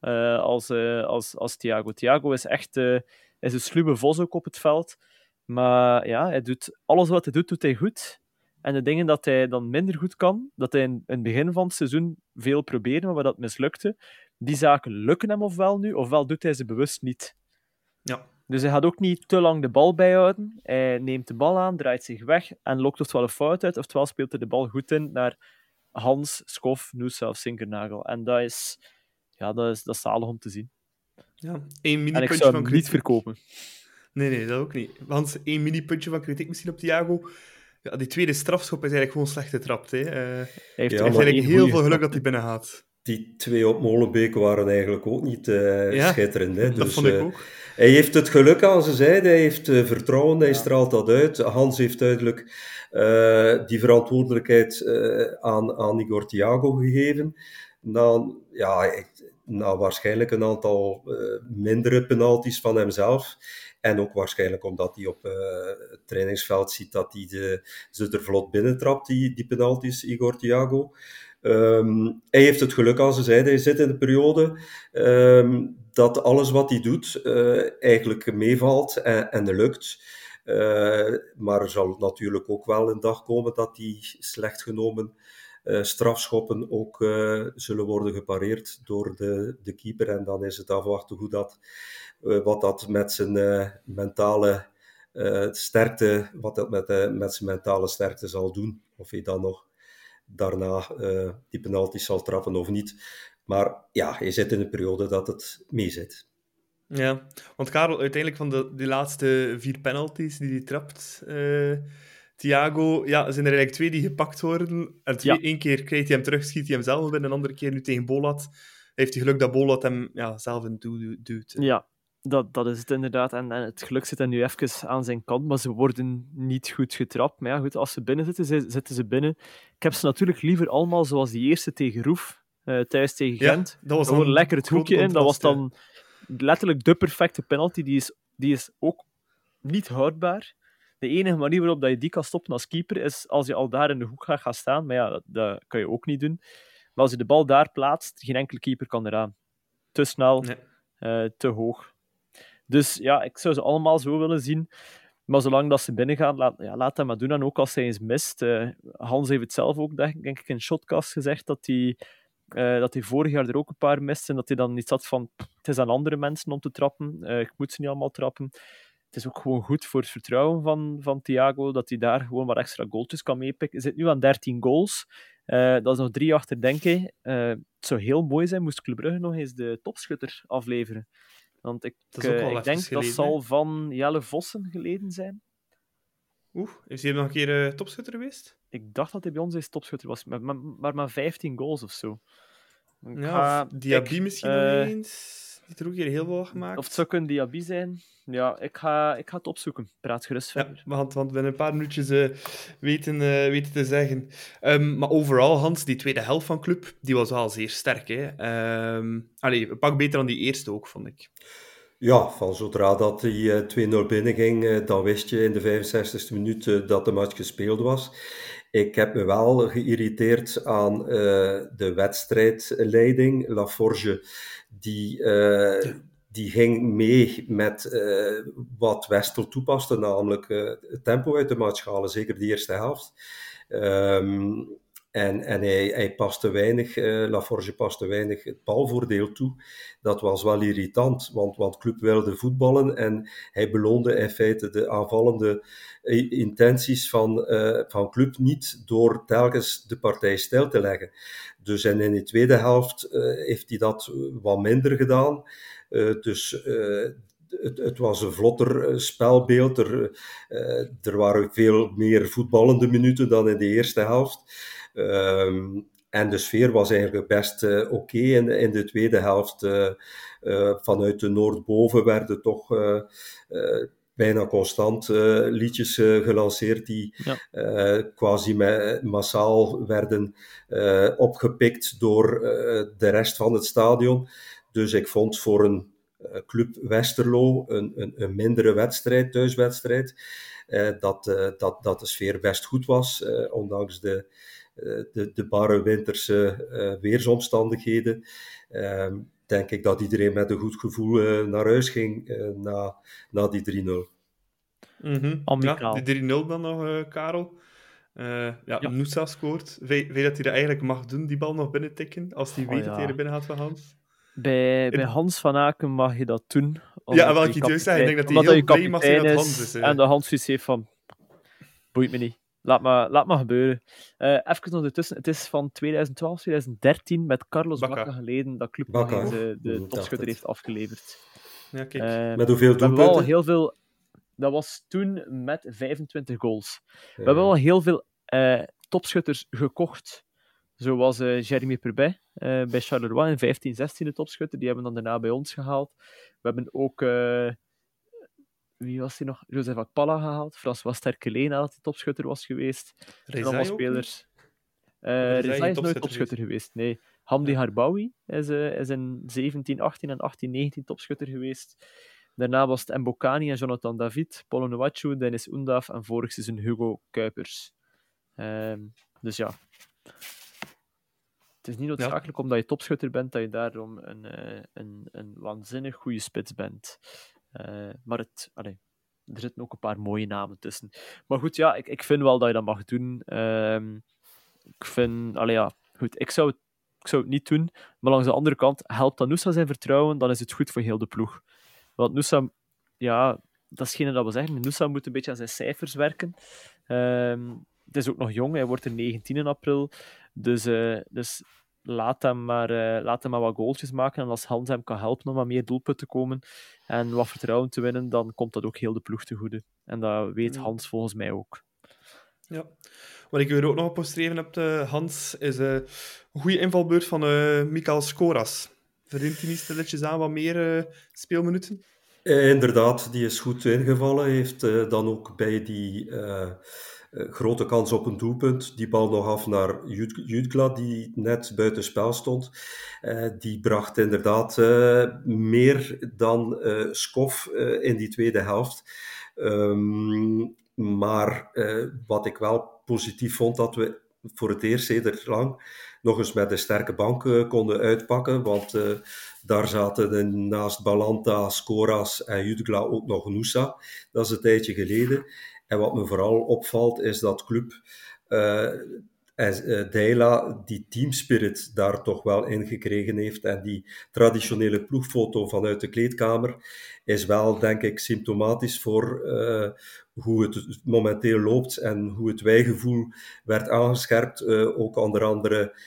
eh, als, eh, als, als Thiago. Thiago is echt eh, is een sluwe vos ook op het veld. Maar ja, hij doet, alles wat hij doet, doet hij goed. En de dingen dat hij dan minder goed kan, dat hij in, het begin van het seizoen veel probeerde, maar dat mislukte, die zaken lukken hem ofwel nu, ofwel doet hij ze bewust niet. Ja. Dus hij gaat ook niet te lang de bal bijhouden. Hij neemt de bal aan, draait zich weg en lokt oftewel een fout uit, oftewel speelt hij de bal goed in naar Hans, Skof, Noosa of Sinkernagel. En dat is, ja, dat is, dat is zalig om te zien. Ja, één En ik zou van niet verkopen. Nee, nee, dat ook niet. Want één mini-puntje van kritiek misschien op Thiago. Ja, die tweede strafschop is eigenlijk gewoon slecht getrapt. Hè. Eh, hij heeft, Ja, heeft maar eigenlijk heel veel geluk dat hij binnen gaat. Die twee op Molenbeek waren eigenlijk ook niet eh, Ja, schitterend. Hè? Dat Dus, vond ik eh, ook. Hij heeft het geluk aan zijn zijde, hij heeft eh, vertrouwen, hij straalt dat uit. Hans heeft duidelijk eh, die verantwoordelijkheid eh, aan, aan Igor Thiago gegeven. Na, ja, na waarschijnlijk een aantal eh, mindere penalties van hemzelf. En ook waarschijnlijk omdat hij op eh, het trainingsveld ziet dat hij de, ze er vlot binnentrapt, die, die penalties, Igor Thiago. Ehm, hij heeft het geluk aan zijn zijde. Hij zit in de periode ehm, dat alles wat hij doet eh, eigenlijk meevalt en, en lukt. Eh, maar er zal natuurlijk ook wel een dag komen dat die slecht genomen eh, strafschoppen ook zullen worden gepareerd door de, de keeper. En dan is het afwachten hoe dat, wat dat met zijn mentale sterkte, wat dat met, met zijn mentale sterkte zal doen. Of hij dan nog daarna eh, die penalties zal trappen of niet. Maar ja, je zit in een periode dat het meezit. Ja, want Karel, uiteindelijk van de, die laatste vier penalties die hij trapt, eh, Thiago, ja, zijn er eigenlijk twee die gepakt worden. En twee, Ja. één keer krijgt hij hem terug, schiet hij hem zelf binnen, een andere keer nu tegen Bolat. Heeft hij geluk dat Bolat hem ja, zelf in doel duwt. Ja, dat, dat is het inderdaad. En, en het geluk zit er nu even aan zijn kant, maar ze worden niet goed getrapt. Maar ja, goed, als ze binnen zitten, zi- zitten ze binnen. Ik heb ze natuurlijk liever allemaal zoals die eerste tegen Roef, eh, thuis tegen Ja, Gent. dat was Gewoon lekker het hoekje in. Dat was dan letterlijk de perfecte penalty. Die is, die is ook niet houdbaar. De enige manier waarop dat je die kan stoppen als keeper is als je al daar in de hoek gaat gaan staan. Maar ja, dat, dat kan je ook niet doen. Maar als je de bal daar plaatst, geen enkele keeper kan eraan. Te snel, Nee. eh, te hoog. Dus ja, ik zou ze allemaal zo willen zien. Maar zolang dat ze binnengaan, laat, ja, laat dat maar doen. En ook als hij eens mist. eh, Hans heeft het zelf ook, denk, ik, in Shotcast gezegd dat hij, eh, dat hij vorig jaar er ook een paar mist. En dat hij dan niet zat van, "Pff, het is aan andere mensen om te trappen. eh, ik moet ze niet allemaal trappen. Het is ook gewoon goed voor het vertrouwen van, van Thiago, dat hij daar gewoon wat extra goaltjes kan meepikken. Hij zit nu aan 13 goals. Dat is nog drie achter, denk ik. Het zou heel mooi zijn moest Club Brugge nog eens de topschutter afleveren. Want ik, Dat eh, ik denk dat zal van Jelle Vossen geleden zijn. Oeh, is hij nog een keer eh, topschutter geweest? Ik dacht dat hij bij ons eens topschutter was, maar, maar, maar maar 15 goals of zo. Ik Ja, ga- of Diaby kijk, misschien nog eens. Die er ook hier heel veel gemaakt. Of het zou kunnen Diaby zijn. Ja, ik ga, ik ga het opzoeken. Praat gerust Ja, verder. want, want we hebben een paar minuutjes eh, weten, eh, weten te zeggen. Ehm, maar overal, Hans, die tweede helft van Club, die was wel zeer sterk. Hè? Ehm, allee, een pak beter dan die eerste ook, vond ik. Ja, van zodra dat die eh, 2-0 binnenging, eh, dan wist je in de 65e minuut dat de match gespeeld was. Ik heb me wel geïrriteerd aan eh, de wedstrijdleiding. Laforge, die, eh, die ging mee met eh, wat Westel toepaste, namelijk het tempo uit de match halen, zeker de eerste helft. Ehm, en en hij, paste weinig, eh, Laforge paste weinig het balvoordeel toe. Dat was wel irritant, want, Club wilde voetballen en hij beloonde in feite de aanvallende i- intenties van, eh, van Club niet door telkens de partij stil te leggen. Dus in de tweede helft eh, heeft hij dat wat minder gedaan. Eh, dus eh, het, het, was een vlotter spelbeeld. Er, er waren veel meer voetballende minuten dan in de eerste helft. Ehm, en de sfeer was eigenlijk best oké in, in de tweede helft. vanuit de Noordboven werden toch bijna constant liedjes gelanceerd die ja. quasi massaal werden opgepikt door de rest van het stadion. Dus ik vond voor een club Westerlo een, een, een mindere wedstrijd, thuiswedstrijd, dat, dat, dat de sfeer best goed was, ondanks de, de, de barre winterse weersomstandigheden. Ehm, denk ik dat iedereen met een goed gevoel uh, naar huis ging uh, na, na die 3-0. Mm -hmm. Ja, die 3-0 dan nog, uh, Karel. ja, ja. Noosa scoort. Weet je dat hij dat eigenlijk mag doen, die bal nog binnen tikken, als hij oh, weet ja. dat hij er binnen gaat van Hans? Bij, bij Hans van Aken mag je dat doen. Ja, wat ik juist zei. Ik denk dat hij heel blij mag zijn dat Hans is. En de Hans heeft van, boeit me niet. Laat maar, laat maar gebeuren. Uh, even nog ertussen. Het is van 2012, 2013 met Carlos Bacca, geleden dat Club de, de topschutter heeft afgeleverd. Ja, kijk. Uh, met hoeveel doelpunten? wel heel veel... Dat was toen met 25 goals. Ja. We hebben wel heel veel uh, topschutters gekocht. Zo was Jeremy Perbet bij Charleroi in 15, 16 de topschutter. Die hebben dan daarna bij ons gehaald. We hebben ook wie was hij nog? Joseph Akpala gehaald. François Sterkeleen dat hij topschutter was geweest. Allemaal spelers. Uh, is nooit topschutter geweest. Nee. Hamdi Harbawi is, uh, is in 17, 18 en 18, 19 topschutter geweest. Daarna was het Mbokani en Jonathan David, Paulo Noachu, Dennis Undav en vorig seizoen Hugo Kuipers. Um, dus ja. Het is niet noodzakelijk ja. omdat je topschutter bent dat je daarom een, uh, een, een waanzinnig goede spits bent. Uh, maar het, er zitten ook een paar mooie namen tussen. Maar goed, ja, ik, ik vind wel dat je dat mag doen. Uh, ik vind, allee, ja, goed, ik zou, ik zou het niet doen. Maar langs de andere kant, helpt dat Noosa zijn vertrouwen, dan is het goed voor heel de ploeg. Want Noosa, ja, dat is geen dat we zeggen. Noosa moet een beetje aan zijn cijfers werken. Uh, het is ook nog jong, hij wordt er 19 in april. Dus, uh, dus laat hem, maar, uh, laat hem maar wat goaltjes maken. En als Hans hem kan helpen om wat meer doelpunten te komen en wat vertrouwen te winnen, dan komt dat ook heel de ploeg te goede. En dat weet Hans volgens mij ook. Ja. Wat ik er ook nog op postreven heb, uh, Hans, is uh, een goede invalbeurt van uh, Mikael Skoras. Verdient hij niet stilletjes aan wat meer speelminuten? inderdaad, die is goed ingevallen. Heeft dan ook bij die eh, grote kans op een doelpunt. Die bal nog af naar Jutgla, die net buiten spel stond. Uh, die bracht inderdaad uh, meer dan Skof in die tweede helft. Um, maar wat ik wel positief vond, dat we voor het eerst sinds lang nog eens met een sterke bank konden uitpakken. Want daar zaten naast Balanta, Skoras en Jutgla ook nog Noosa. Dat is een tijdje geleden. En wat me vooral opvalt is dat club uh, Deila die teamspirit daar toch wel in gekregen heeft. En die traditionele ploegfoto vanuit de kleedkamer is wel, denk ik, symptomatisch voor uh, hoe het momenteel loopt en hoe het wijgevoel werd aangescherpt, ook onder andere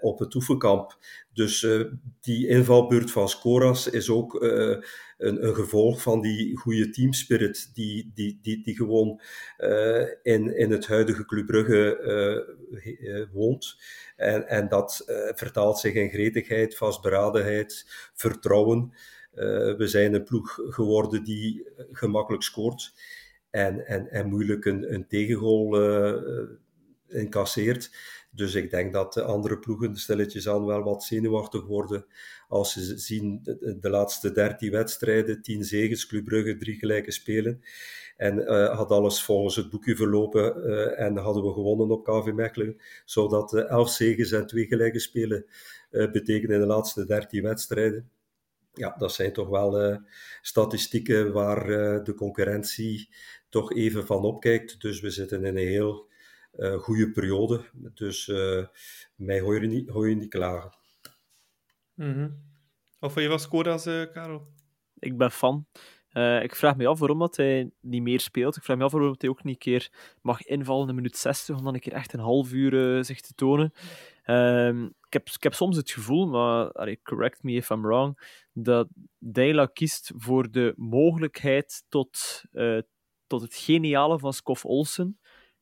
op het oefenkamp. Dus die invalbeurt van Scoras is ook een, een, gevolg van die goede teamspirit die, die, die, die gewoon uh, in, in het huidige Club Brugge uh, woont. En, en dat vertaalt zich in gretigheid, vastberadenheid, vertrouwen. we zijn een ploeg geworden die gemakkelijk scoort en, en, en moeilijk een, een tegengoal incasseert. Dus ik denk dat de andere ploegen stilletjes aan wel wat zenuwachtig worden als ze zien de, laatste dertien wedstrijden, tien zegens, Club Brugge, drie gelijke spelen. En uh, had alles volgens het boekje verlopen uh, en hadden we gewonnen op KV Mechelen, zodat uh, elf zegens en twee gelijke spelen betekenen in de laatste dertien wedstrijden. Ja, dat zijn toch wel statistieken waar de concurrentie toch even van opkijkt. Dus we zitten in een heel goede periode. Dus mij hoor je niet, hoor je niet klagen. Mm -hmm. Of je was Kodas, uh, Karel? Ik ben fan. Uh, ik vraag me af waarom dat hij niet meer speelt. Ik vraag me af waarom hij ook niet een keer mag invallen in minuut 60, om dan een keer echt een half uur uh, zich te tonen. Um, ik, heb, ik heb soms het gevoel, maar allee, correct me if I'm wrong, dat Deila kiest voor de mogelijkheid tot, uh, tot het geniale van Skof Olsen.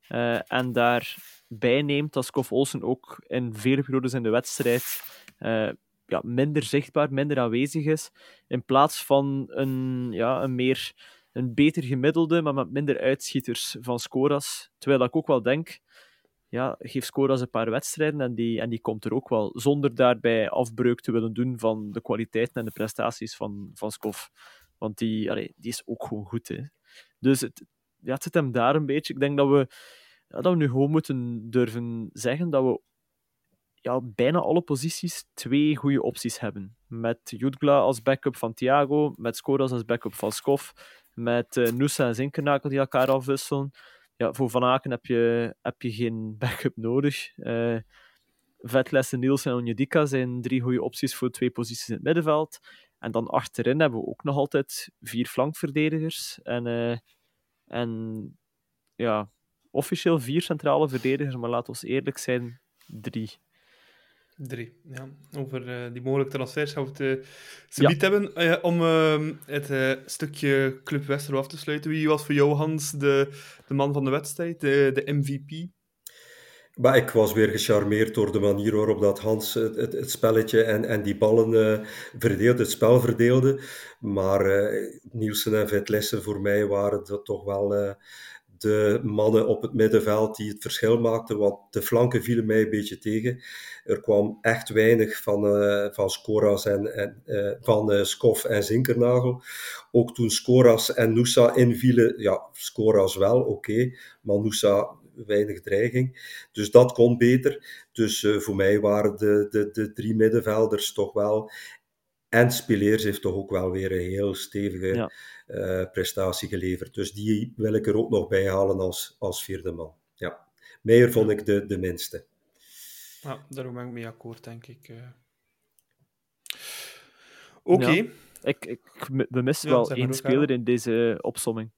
Uh, en daarbij neemt dat Skof Olsen ook in vele periodes in de wedstrijd uh, ja, minder zichtbaar, minder aanwezig is. In plaats van een, ja, een meer een beter gemiddelde, maar met minder uitschieters van Scoras. Terwijl ik ook wel denk, ja, geef Scoras een paar wedstrijden en die, en die komt er ook wel. Zonder daarbij afbreuk te willen doen van de kwaliteiten en de prestaties van, van. Want die, die is ook gewoon goed. Hè. Dus het, ja, het zit hem daar een beetje. Ik denk dat we, ja, dat we nu gewoon moeten durven zeggen dat we ja, bijna alle posities twee goede opties hebben. Met Jutgla als backup van Thiago, met Skoras als backup van Skof, met uh, Nusa en Zinkernakel die elkaar afwisselen. Ja, voor Van Aken heb je, heb je geen backup nodig. Uh, Vetles, Niels en Onjedika zijn drie goede opties voor twee posities in het middenveld. En dan achterin hebben we ook nog altijd vier flankverdedigers. En, uh, en ja, officieel vier centrale verdedigers, maar laten we eerlijk zijn, drie. Drie, ja. Over uh, die mogelijke transfers gaan we het uh, ja. hebben. Uh, om uh, het stukje Club Westerlo af te sluiten. Wie was voor jou, Hans, de, de man van de wedstrijd, de, de MVP? Maar ik was weer gecharmeerd door de manier waarop dat Hans het, spelletje en, en die ballen verdeelde, het spel verdeelde. Maar Nielsen en Vetlessen voor mij waren dat toch wel de mannen op het middenveld die het verschil maakten, want de flanken vielen mij een beetje tegen. Er kwam echt weinig van, uh, van Skoras en, en uh, van uh, Skof en Zinkernagel. Ook toen Skoras en Nusa invielen, ja, Skoras wel, oké, maar Nusa weinig dreiging. Dus dat kon beter. Dus voor mij waren de, de, de drie middenvelders toch wel en Spileers heeft toch ook wel weer een heel stevige ja. uh, prestatie geleverd. Dus die wil ik er ook nog bij halen als, als vierde man. Ja. Meijer vond ik de, de minste. Ja, daar ben ik mee akkoord, denk ik. Uh... Oké. Okay. Ja. Ik, ik, we missen wel één speler in deze opsomming.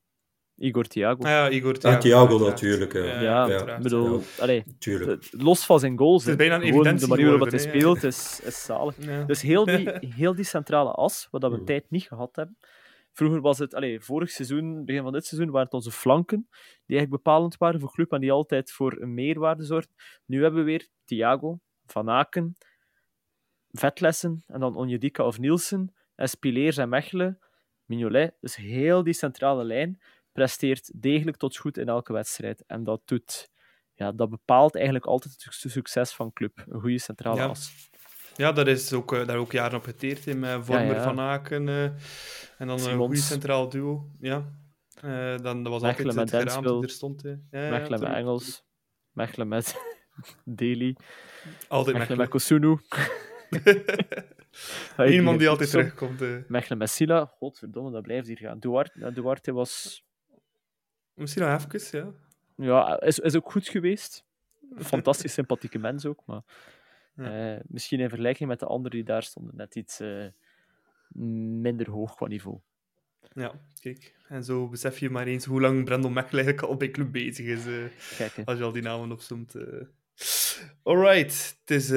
Igor Thiago. Ah, ja, Igor Thiago. Ah, Thiago natuurlijk. Ja, ja, ja. bedoel, allee, los van zijn goals. Het is bijna een gewoon de manier waarop hij speelt is, is zalig. Dus heel die, heel die centrale as, wat we een tijd niet gehad hebben. Vroeger was het, allee, vorig seizoen, begin van dit seizoen, waren het onze flanken die eigenlijk bepalend waren voor club en die altijd voor een meerwaarde zorgden. Nu hebben we weer Thiago, Van Aken, Vetlessen en dan Onjedika of Nielsen, en Spileers en Mechelen, Mignolet. Dus heel die centrale lijn presteert degelijk tot goed in elke wedstrijd. En dat, doet, ja, dat bepaalt eigenlijk altijd het succes van club. Een goede centrale ja. as. Ja, dat is ook, uh, daar ook jaren op geteerd in met Vormer ja, ja. van Aken. Uh, en dan een goede centraal duo. Ja. Uh, dan, dat was Mechelen altijd met het die er stond. Ja, Mechelen met Engels. Mechelen met Daly. Altijd Mechelen met Kosunu. Iemand die altijd terugkomt. Mechelen met Sila. Godverdomme, dat blijft hier gaan. Duarte, Duarte was Misschien nog even, ja. Ja, is, is ook goed geweest. Fantastisch sympathieke mens ook, maar ja. uh, misschien in vergelijking met de anderen die daar stonden, net iets uh, minder hoog qua niveau. Ja, kijk. En zo besef je maar eens hoe lang Brandon Mechelen eigenlijk al bij club bezig is. Uh, Kijk, als je al die namen opzomt. Alright, het is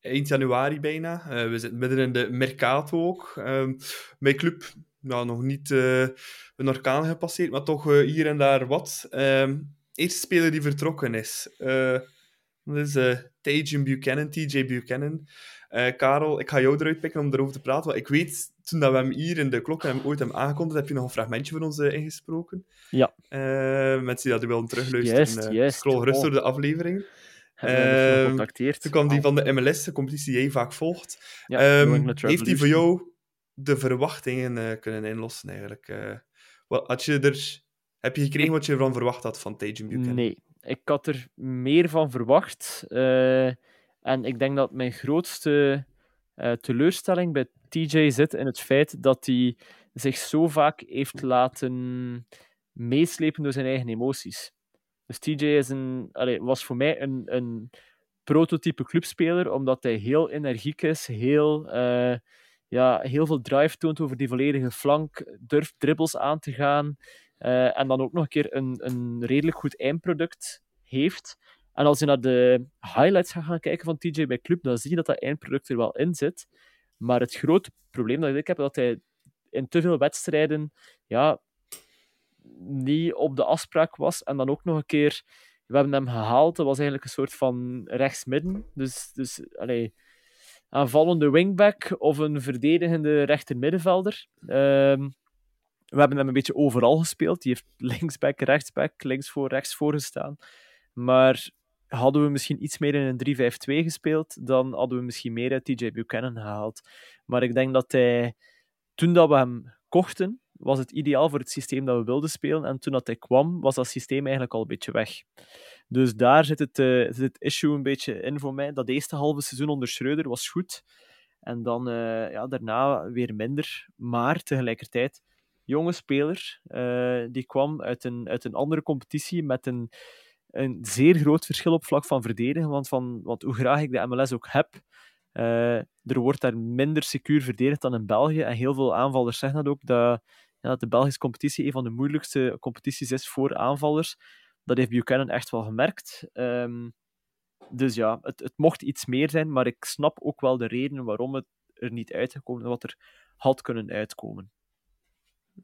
eind januari bijna. we zitten midden in de Mercato ook. Ehm, mijn club ja, nog niet uh, een orkaan gepasseerd, maar toch uh, hier en daar wat. Uh, eerste speler die vertrokken is. Uh, dat is uh, Tajan Buchanan, TJ Buchanan. Karel, ik ga jou eruit pikken om erover te praten. Want ik weet, toen dat we hem hier in de klok hem ooit hebben aangekondigd, heb je nog een fragmentje van ons ingesproken. Ja. mensen die dat willen terugluisteren, yes, yes, scroll gerust door de afleveringen. Uh, toen kwam die van de MLS, de competitie die jij vaak volgt. Ja, um, heeft die voor jou de verwachtingen uh, kunnen inlossen, eigenlijk. Uh, wat, had je er, heb je gekregen wat je ervan verwacht had van Tajan Buchanan? Nee, ik had er meer van verwacht. Uh, en ik denk dat mijn grootste teleurstelling bij TJ zit in het feit dat hij zich zo vaak heeft laten meeslepen door zijn eigen emoties. Dus TJ is een, allez, was voor mij een, een prototype clubspeler, omdat hij heel energiek is, heel ja, heel veel drive toont over die volledige flank, durft dribbles aan te gaan uh, en dan ook nog een keer een, een redelijk goed eindproduct heeft. En als je naar de highlights gaat gaan kijken van TJ bij Club, dan zie je dat dat eindproduct er wel in zit. Maar het grote probleem dat ik heb, is dat hij in te veel wedstrijden ja, niet op de afspraak was. En dan ook nog een keer, we hebben hem gehaald, dat was eigenlijk een soort van rechtsmidden. Dus, dus allee, aanvallende wingback of een verdedigende rechtermiddenvelder. Um, we hebben hem een beetje overal gespeeld. Die heeft linksback, rechtsback, links voor, rechts voor gestaan. Maar hadden we misschien iets meer in een 3-5-2 gespeeld, dan hadden we misschien meer uit TJ Buchanan gehaald. Maar ik denk dat hij, toen dat we hem kochten, was het ideaal voor het systeem dat we wilden spelen. En toen dat hij kwam, was dat systeem eigenlijk al een beetje weg. Dus daar zit het, uh, zit het issue een beetje in voor mij. Dat eerste halve seizoen onder Schreuder was goed. En dan uh, ja, daarna weer minder. Maar tegelijkertijd, jonge speler, uh, die kwam uit een, uit een andere competitie met een, een zeer groot verschil op vlak van verdedigen. Want, van, want hoe graag ik de MLS ook heb, er wordt daar minder secuur verdedigd dan in België. En heel veel aanvallers zeggen dat ook, dat ja, dat de Belgische competitie een van de moeilijkste competities is voor aanvallers. Dat heeft Buchanan echt wel gemerkt. Um, dus ja, het, het mocht iets meer zijn, maar ik snap ook wel de redenen waarom het er niet uitgekomen is, wat er had kunnen uitkomen.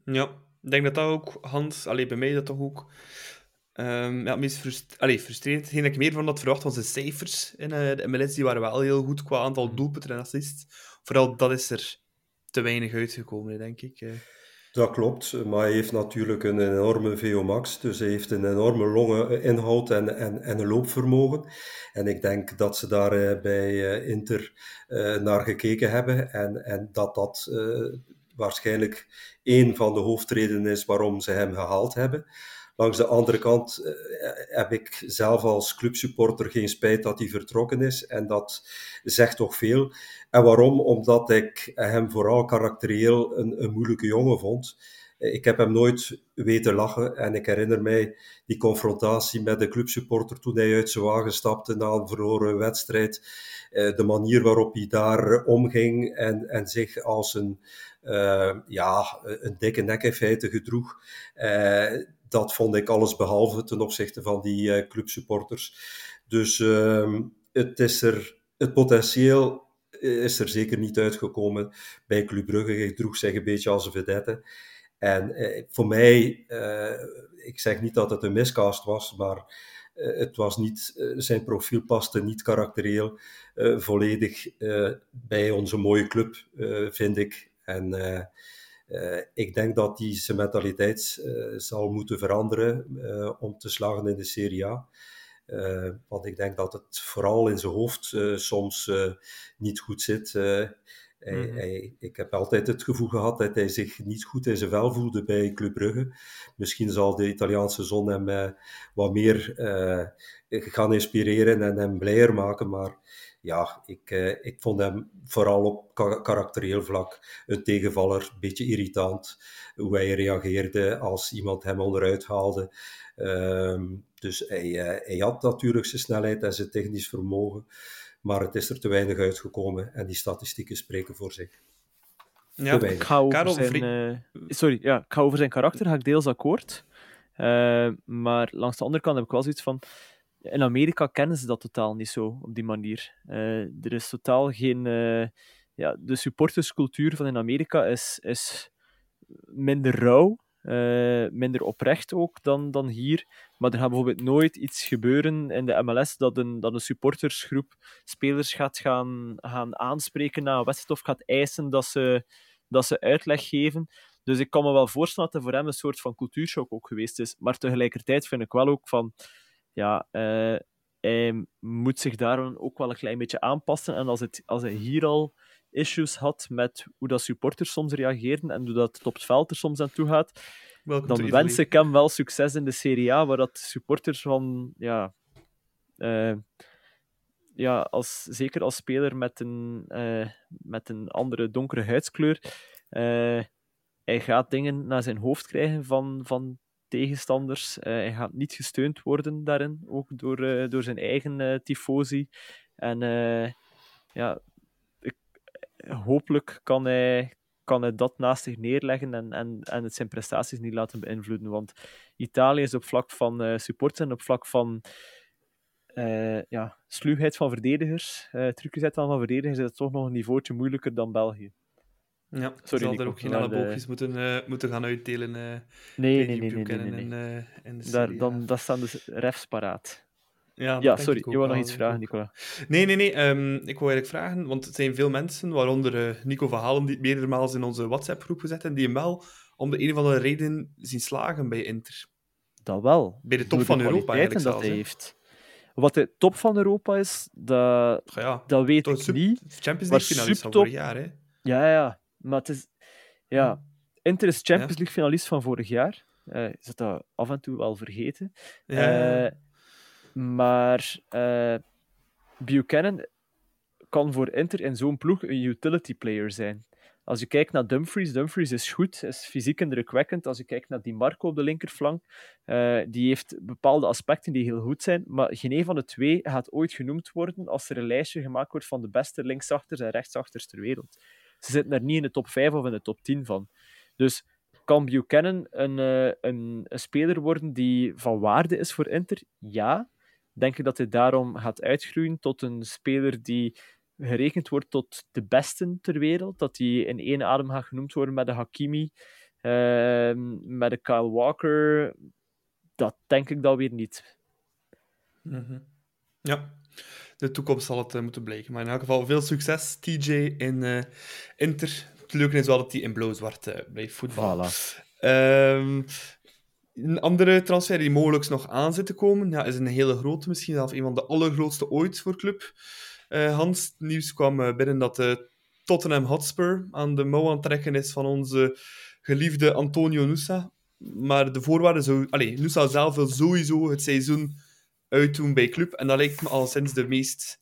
Ja, ik denk dat dat ook, Hans, alleen bij mij dat toch ook um, ja, het meest frust allee, frustrerend. Hetgeen dat ik meer van had verwacht van zijn cijfers in uh, de MLS, die waren wel heel goed qua aantal doelpunten en assists. Vooral dat is er te weinig uitgekomen, denk ik. Uh. Dat klopt, maar hij heeft natuurlijk een enorme VO-max, dus hij heeft een enorme longeninhoud en, en, en een loopvermogen. En ik denk dat ze daar eh, bij eh, Inter uh, naar gekeken hebben en, en dat dat waarschijnlijk een van de hoofdredenen is waarom ze hem gehaald hebben. Langs de andere kant uh, heb ik zelf als clubsupporter geen spijt dat hij vertrokken is. En dat zegt toch veel. En waarom? Omdat ik hem vooral karakterieel een, een moeilijke jongen vond. Ik heb hem nooit weten lachen. En ik herinner mij die confrontatie met de clubsupporter toen hij uit zijn wagen stapte na een verloren wedstrijd. Uh, de manier waarop hij daar omging en, en zich als een, uh, ja, een dikke nek in feite gedroeg dat vond ik alles behalve ten opzichte van die uh, clubsupporters. Dus uh, het, is er, het potentieel is er zeker niet uitgekomen bij Club Brugge. Hij droeg zich een beetje als een vedette. En uh, voor mij, uh, ik zeg niet dat het een miscast was, maar het was niet, zijn profiel paste niet karakterieel volledig bij onze mooie club, vind ik. En ik denk dat die zijn mentaliteit uh, zal moeten veranderen uh, om te slagen in de Serie A. want ik denk dat het vooral in zijn hoofd soms niet goed zit. Hij, mm. hij, ik heb altijd het gevoel gehad dat hij zich niet goed in zijn vel voelde bij Club Brugge. Misschien zal de Italiaanse zon hem wat meer gaan inspireren en hem blijer maken, maar ja, ik, eh, ik vond hem vooral op karakterieel vlak een tegenvaller, een beetje irritant hoe hij reageerde als iemand hem onderuit haalde. Ehm, dus hij, uh, hij had natuurlijk zijn snelheid en zijn technisch vermogen, maar het is er te weinig uitgekomen en die statistieken spreken voor zich. Ja, ik ga over zijn, uh, sorry, ja, ik ga over zijn karakter ga ik deels akkoord. Uh, maar langs de andere kant heb ik wel zoiets van in Amerika kennen ze dat totaal niet zo op die manier. Uh, er is totaal geen. Uh, ja, de supporterscultuur van in Amerika is, is minder rauw, uh, minder oprecht ook dan, dan hier. Maar er gaat bijvoorbeeld nooit iets gebeuren in de MLS dat een, dat een supportersgroep spelers gaat gaan, gaan aanspreken na een wedstrijd of gaat eisen dat ze, dat ze uitleg geven. Dus ik kan me wel voorstellen dat er voor hem een soort van cultuurshock ook geweest is. Maar tegelijkertijd vind ik wel ook van ja, uh, hij moet zich daar ook wel een klein beetje aanpassen. En als, het, als hij hier al issues had met hoe dat supporters soms reageren en hoe dat het op het veld er soms aan toe gaat, dan wens ik hem wel succes in de Serie A, waar dat supporters van, ja, uh, ja als, zeker als speler met een, uh, met een andere donkere huidskleur, hij gaat dingen naar zijn hoofd krijgen van, van tegenstanders. Uh, hij gaat niet gesteund worden daarin, ook door, uh, door zijn eigen uh, tifosi. En ja, ik, hopelijk kan hij, kan hij dat naast zich neerleggen en, en, en het zijn prestaties niet laten beïnvloeden. Want Italië is op vlak van support en op vlak van uh, ja, sluwheid van verdedigers, uh, trucjes van verdedigers, is het toch nog een niveautje moeilijker dan België. Ja, Sorry, zal er ook geen elleboogjes de... moeten, uh, moeten gaan uitdelen. Uh, nee, nee, nee, nee, nee, nee, nee. In, in de Daar, dan, dat staan dus refs paraat. Ja, ja sorry, je wou nog iets vragen, Nicola. Nee, nee, nee. Um, ik wou eigenlijk vragen, want het zijn veel mensen, waaronder uh, Nico van Halen, die meerdere malen in onze WhatsApp-groep gezet en die hem wel om de een of andere reden zien slagen bij Inter. Dat wel. Bij de top van Europa eigenlijk dat hij heeft. Wat de top van Europa is, dat, ja, dat weet ik sub, niet. Champions League finalist van vorig jaar, hè? Ja, ja. Maar het is... Ja, Inter is Champions League finalist van vorig jaar. Uh, is dat af en toe wel vergeten. Ja. Uh, maar uh, Buchanan kan voor Inter in zo'n ploeg een utility player zijn. Als je kijkt naar Dumfries, Dumfries is goed, is fysiek indrukwekkend. Als je kijkt naar Di Marco op de linkerflank, uh, die heeft bepaalde aspecten die heel goed zijn, maar geen een van de twee gaat ooit genoemd worden als er een lijstje gemaakt wordt van de beste linksachters en rechtsachters ter wereld. Ze zitten er niet in de top 5 of in de top 10 van. Dus kan Buchanan een, uh, een, een speler worden die van waarde is voor Inter? Ja. Denk je dat hij daarom gaat uitgroeien tot een speler die gerekend wordt tot de beste ter wereld? Dat hij in één adem gaat genoemd worden met de Hakimi, uh, met de Kyle Walker? Dat denk ik dan weer niet. -hmm. Ja, de toekomst zal het uh, moeten blijken. Maar in elk geval veel succes, TJ in uh, Inter. Het leuke is wel dat hij in blauw-zwart uh, blijft voetballen. Voilà. Um, een andere transfer die mogelijk nog aan zit te komen, ja, is een hele grote, misschien zelfs een van de allergrootste ooit voor club. Uh, Hans, het nieuws kwam binnen dat uh, Tottenham Hotspur aan de mouw aan het trekken is van onze geliefde Antonio Nusa. Maar de voorwaarden zou... Allee, Nusa zelf wil sowieso het seizoen uitdoen bij club. En dat lijkt me al sinds de meest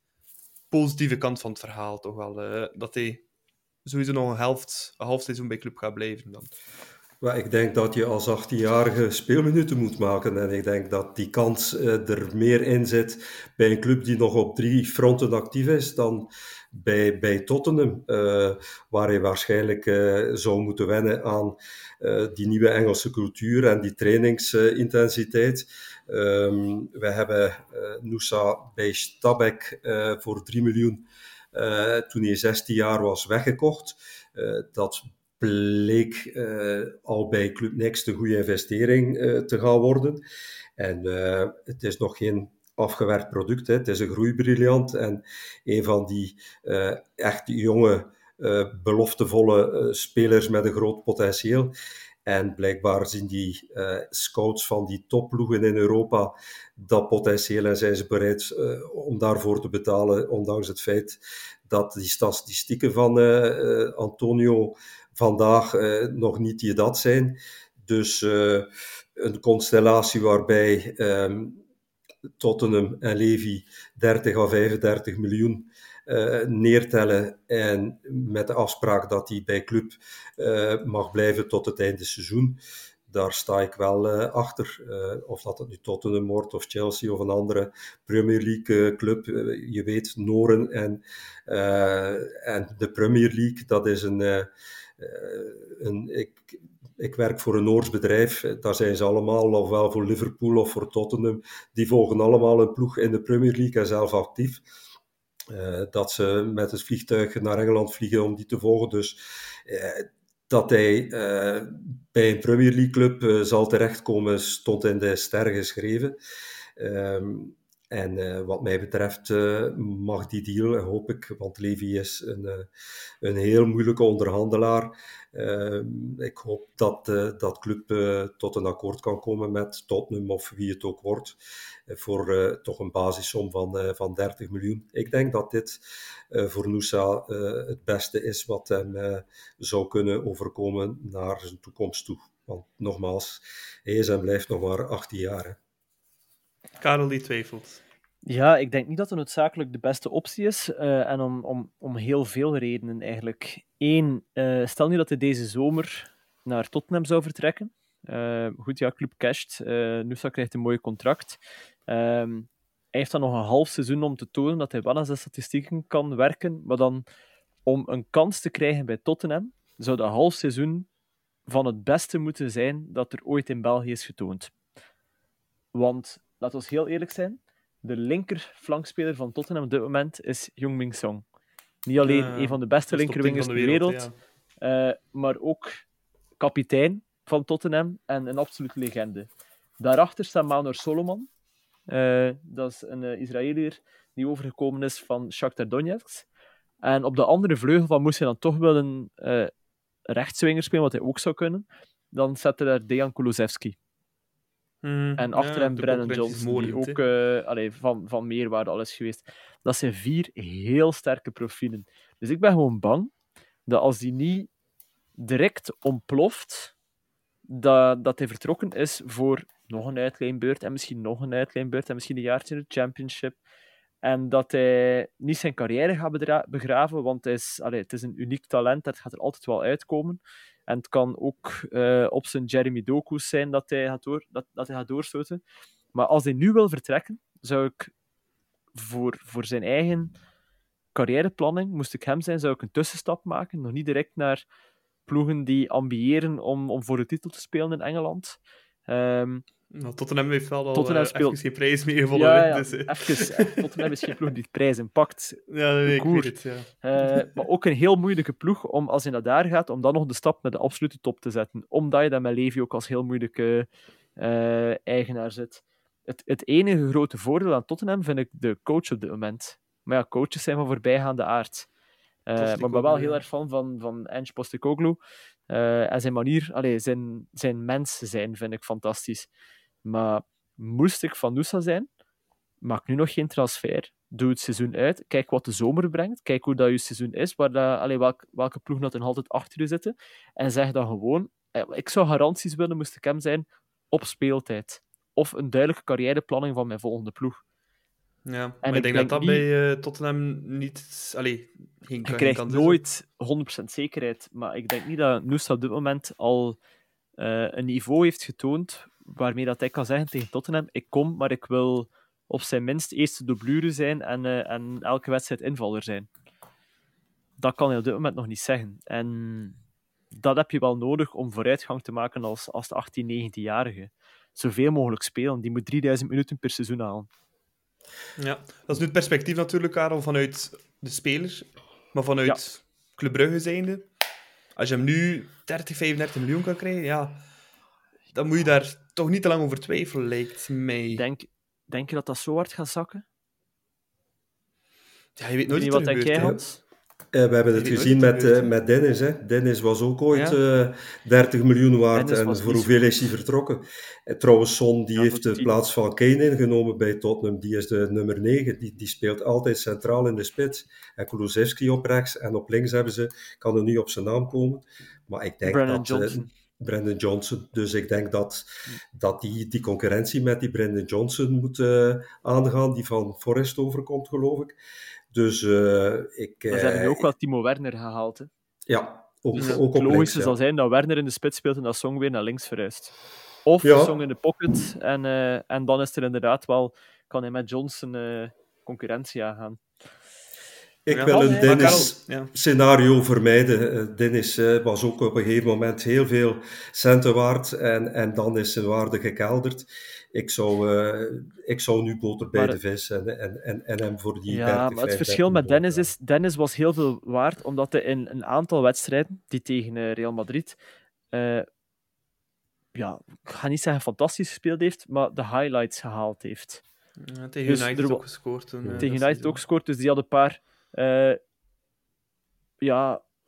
positieve kant van het verhaal toch wel. dat hij sowieso nog een, helft, een half seizoen bij club gaat blijven dan. Ik denk dat je als 18-jarige speelminuten moet maken. En ik denk dat die kans uh, er meer in zit bij een club die nog op drie fronten actief is dan bij, bij Tottenham, uh, waar je waarschijnlijk zou moeten wennen aan die nieuwe Engelse cultuur en die trainingsintensiteit. Um, we hebben Nusa bij Stabek voor 3 miljoen toen hij 16 jaar was weggekocht. dat bleek al bij Club Next een goede investering te gaan worden. En het is nog geen afgewerkt product, hè. het is een groeibriljant. En een van die echt jonge, beloftevolle spelers met een groot potentieel. En blijkbaar zien die scouts van die topploegen in Europa dat potentieel en zijn ze bereid om daarvoor te betalen, ondanks het feit dat die statistieken van Antonio vandaag nog niet die dat zijn. Dus een constellatie waarbij um, Tottenham en Levy 30 à 35 miljoen uh, neertellen en met de afspraak dat hij bij club mag blijven tot het einde seizoen. Daar sta ik wel achter. of dat het nu Tottenham wordt of Chelsea of een andere Premier League club. je weet, Noren en, en de Premier League, dat is een eh, ik, ik werk voor een Noors bedrijf, daar zijn ze allemaal, ofwel voor Liverpool of voor Tottenham, die volgen allemaal een ploeg in de Premier League en zelf actief. Uh, dat ze met het vliegtuig naar Engeland vliegen om die te volgen. Dus uh, dat hij uh, bij een Premier League club zal terechtkomen, stond in de sterren geschreven. Ehm, en uh, wat mij betreft uh, mag die deal, hoop ik, want Levy is een, uh, een heel moeilijke onderhandelaar. Ehm, ik hoop dat dat club tot een akkoord kan komen met Tottenham of wie het ook wordt, voor toch een basissom van, van 30 miljoen. Ik denk dat dit voor Nusa het beste is wat hem zou kunnen overkomen naar zijn toekomst toe. Want nogmaals, hij is en blijft nog maar 18 jaar. Karel die twijfelt. Ja, ik denk niet dat het noodzakelijk de beste optie is. Uh, en om, om, om heel veel redenen eigenlijk. Eén, uh, stel nu dat hij deze zomer naar Tottenham zou vertrekken. Uh, goed, ja, club cashed. Nusa krijgt een mooi contract. Ehm, hij heeft dan nog een half seizoen om te tonen dat hij wel aan zijn statistieken kan werken. Maar dan om een kans te krijgen bij Tottenham, zou dat half seizoen van het beste moeten zijn dat er ooit in België is getoond. Want laten we heel eerlijk zijn, de linker flankspeler van Tottenham op dit moment is Jung Song. Niet alleen een van de beste dat is top 10 linkerwingers ter wereld, ja. eh, maar ook kapitein van Tottenham en een absolute legende. Daarachter staat Manor Solomon. Eh, dat is een uh, Israëliër die overgekomen is van Shakhtar Donetsk. En op de andere vleugel van moest hij dan toch wel een rechtswinger spelen, wat hij ook zou kunnen. Dan zette daar Dejan Kulusevski. Mm, En achter ja, hem Brennan Johnson, die ook eh, allee, van, van meerwaarde al is geweest. Dat zijn vier heel sterke profielen. Dus ik ben gewoon bang dat als die niet direct ontploft, dat, dat hij vertrokken is voor nog een uitleenbeurt en misschien nog een uitleenbeurt en misschien een jaartje in de championship. En dat hij niet zijn carrière gaat begraven, want hij is, allee, het is een uniek talent, dat gaat er altijd wel uitkomen. En het kan ook eh, op zijn Jeremy Doku's zijn dat hij, gaat door, dat, dat hij gaat doorstoten. Maar als hij nu wil vertrekken, zou ik voor, voor zijn eigen carrièreplanning, moest ik hem zijn, zou ik een tussenstap maken. Nog niet direct naar ploegen die ambiëren om, om voor de titel te spelen in Engeland. Ehm, Nou, Tottenham heeft wel al Tottenham eh, speelt- even geen prijs meer gewonnen. ja, ja, dus, eh, even. eh, Tottenham is geen ploeg die in pakt. ja, nee, ik weet het, ja. Maar ook een heel moeilijke ploeg om, als je naar daar gaat, om dan nog de stap naar de absolute top te zetten. Omdat je dan met Levy ook als heel moeilijke eigenaar zit. Het, het enige grote voordeel aan Tottenham vind ik de coach op dit moment. Maar ja, coaches zijn van voorbijgaande aard. Maar ik ben wel heel erg fan van, van Ange Postecoglou. En zijn manier, allee, zijn, zijn mens zijn, vind ik fantastisch. Maar moest ik van Noosa zijn, maak nu nog geen transfer. Doe het seizoen uit. Kijk wat de zomer brengt. Kijk hoe dat je seizoen is. Waar dat, allee, welk, welke ploeg dat er altijd achter je zitten. En zeg dan gewoon... eh, Ik zou garanties willen, moest ik hem zijn, op speeltijd. Of een duidelijke carrièreplanning van mijn volgende ploeg. Ja, maar ik ik denk, denk dat dat niet- bij eh, Tottenham niet... Allee, geen, Je krijgt nooit 100% zekerheid. Maar ik denk niet dat Noosa op dit moment al eh, een niveau heeft getoond waarmee dat hij kan zeggen tegen Tottenham ik kom, maar ik wil op zijn minst eerste doublure zijn en, eh, en elke wedstrijd invaller zijn. Dat kan hij op dit moment nog niet zeggen. En dat heb je wel nodig om vooruitgang te maken als, als de 18, 19-jarige. Zoveel mogelijk spelen. Die moet 3000 minuten per seizoen halen. Ja, dat is nu het perspectief natuurlijk, Karel, vanuit de speler. Maar vanuit Club Brugge zijnde. Als je hem nu 30, 35 miljoen kan krijgen, ja... Dan moet je daar toch niet te lang over twijfelen, lijkt mij. Denk, denk je dat dat zo hard gaat zakken? Ja, je weet nooit weet wat niet er wat denk jij. Hans? Eh, we hebben het gezien met, eh, met Dennis. Hè. Dennis was ook ooit Ja. eh 30 miljoen waard. Dennis en voor hoeveel is hij vertrokken? Eh, trouwens, Son die Ja, heeft de plaats van Kane ingenomen bij Tottenham. Die is de nummer 9. Die, die speelt altijd centraal in de spits. En Kulusevski op rechts. En op links hebben ze, kan er nu op zijn naam komen. Maar ik denk Brandon dat... eh, Johnson. Brandon Johnson. Dus ik denk dat, dat die, die concurrentie met die Brandon Johnson moet eh, aangaan, die van Forest overkomt, geloof ik. Dus eh, ik... Maar ze hebben nu eh, ook wel Timo Werner gehaald. Hè. Ja, ook, Dus ook het logische ja. zal zijn dat Werner in de spits speelt en dat Song weer naar links verhuist. Of Ja. Song in de pocket en, en dan is er inderdaad wel, kan hij met Johnson concurrentie aangaan. Ik wil een Maar Dennis Karel, ja. scenario vermijden. Eh, Dennis eh, was ook op een gegeven moment heel veel centen waard en, en dan is zijn waarde gekelderd. Ik zou, eh, ik zou nu boter bij Maar- de vis en, en, en, en hem voor die 30, Ja, maar het 35 verschil met Dennis is, Dennis was heel veel waard, omdat hij in een aantal wedstrijden, die tegen Real Madrid, eh, ja, ik ga niet zeggen fantastisch gespeeld heeft, maar de highlights gehaald heeft. Ja, tegen Dus United er ook gescoord. Toen, tegen United ook gescoord, dus die had een paar eh,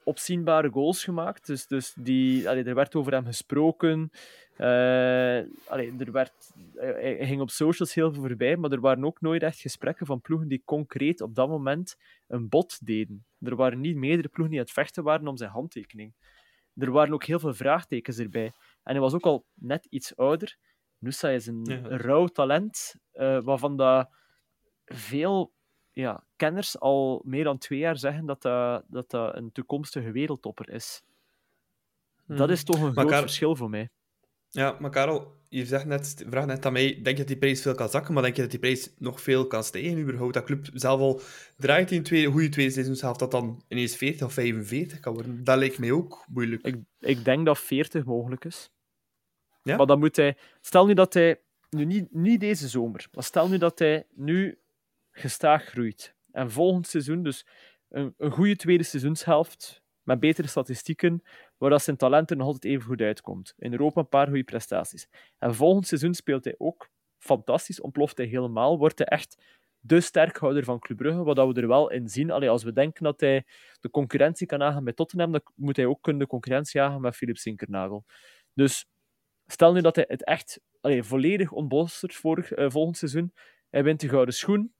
opzienbare goals gemaakt. Dus, dus die, allee, er werd over hem gesproken. Eh, allee, er werd, hij, hij ging op socials heel veel voorbij, maar er waren ook nooit echt gesprekken van ploegen die concreet op dat moment een bod deden. Er waren niet meerdere ploegen die aan het vechten waren om zijn handtekening. Er waren ook heel veel vraagtekens erbij. En hij was ook al net iets ouder. Nusa is een Ja. rauw talent, eh, waarvan dat veel ja, kenners al meer dan twee jaar zeggen dat dat, dat, dat een toekomstige wereldtopper is. Dat Mhm. is toch een Maar groot Karel- verschil voor mij. Ja, maar Karel, je zegt net, vraagt net aan mij, denk je dat die prijs veel kan zakken, maar denk je dat die prijs nog veel kan stijgen überhaupt? Dat club zelf al draait in twee goede twee seizoens, zelf dat dan ineens 40 of 45 kan worden. Dat lijkt mij ook moeilijk. Ik, ik denk dat 40 mogelijk is. Ja? Maar dan moet hij... Stel nu dat hij nu niet, niet deze zomer, maar stel nu dat hij nu gestaag groeit. En volgend seizoen, dus een, een goede tweede seizoenshelft, met betere statistieken, waar dat zijn talent er nog altijd even goed uitkomt. In Europa een paar goede prestaties. En volgend seizoen speelt hij ook fantastisch, ontploft hij helemaal, wordt hij echt de sterkhouder van Club Brugge, wat we er wel in zien. Allee, als we denken dat hij de concurrentie kan aangaan met Tottenham, dan moet hij ook kunnen de concurrentie aangaan met Philip Sinkernagel. Dus stel nu dat hij het echt allee, volledig ontbolstert vorig, uh, volgend seizoen. Hij wint de gouden schoen,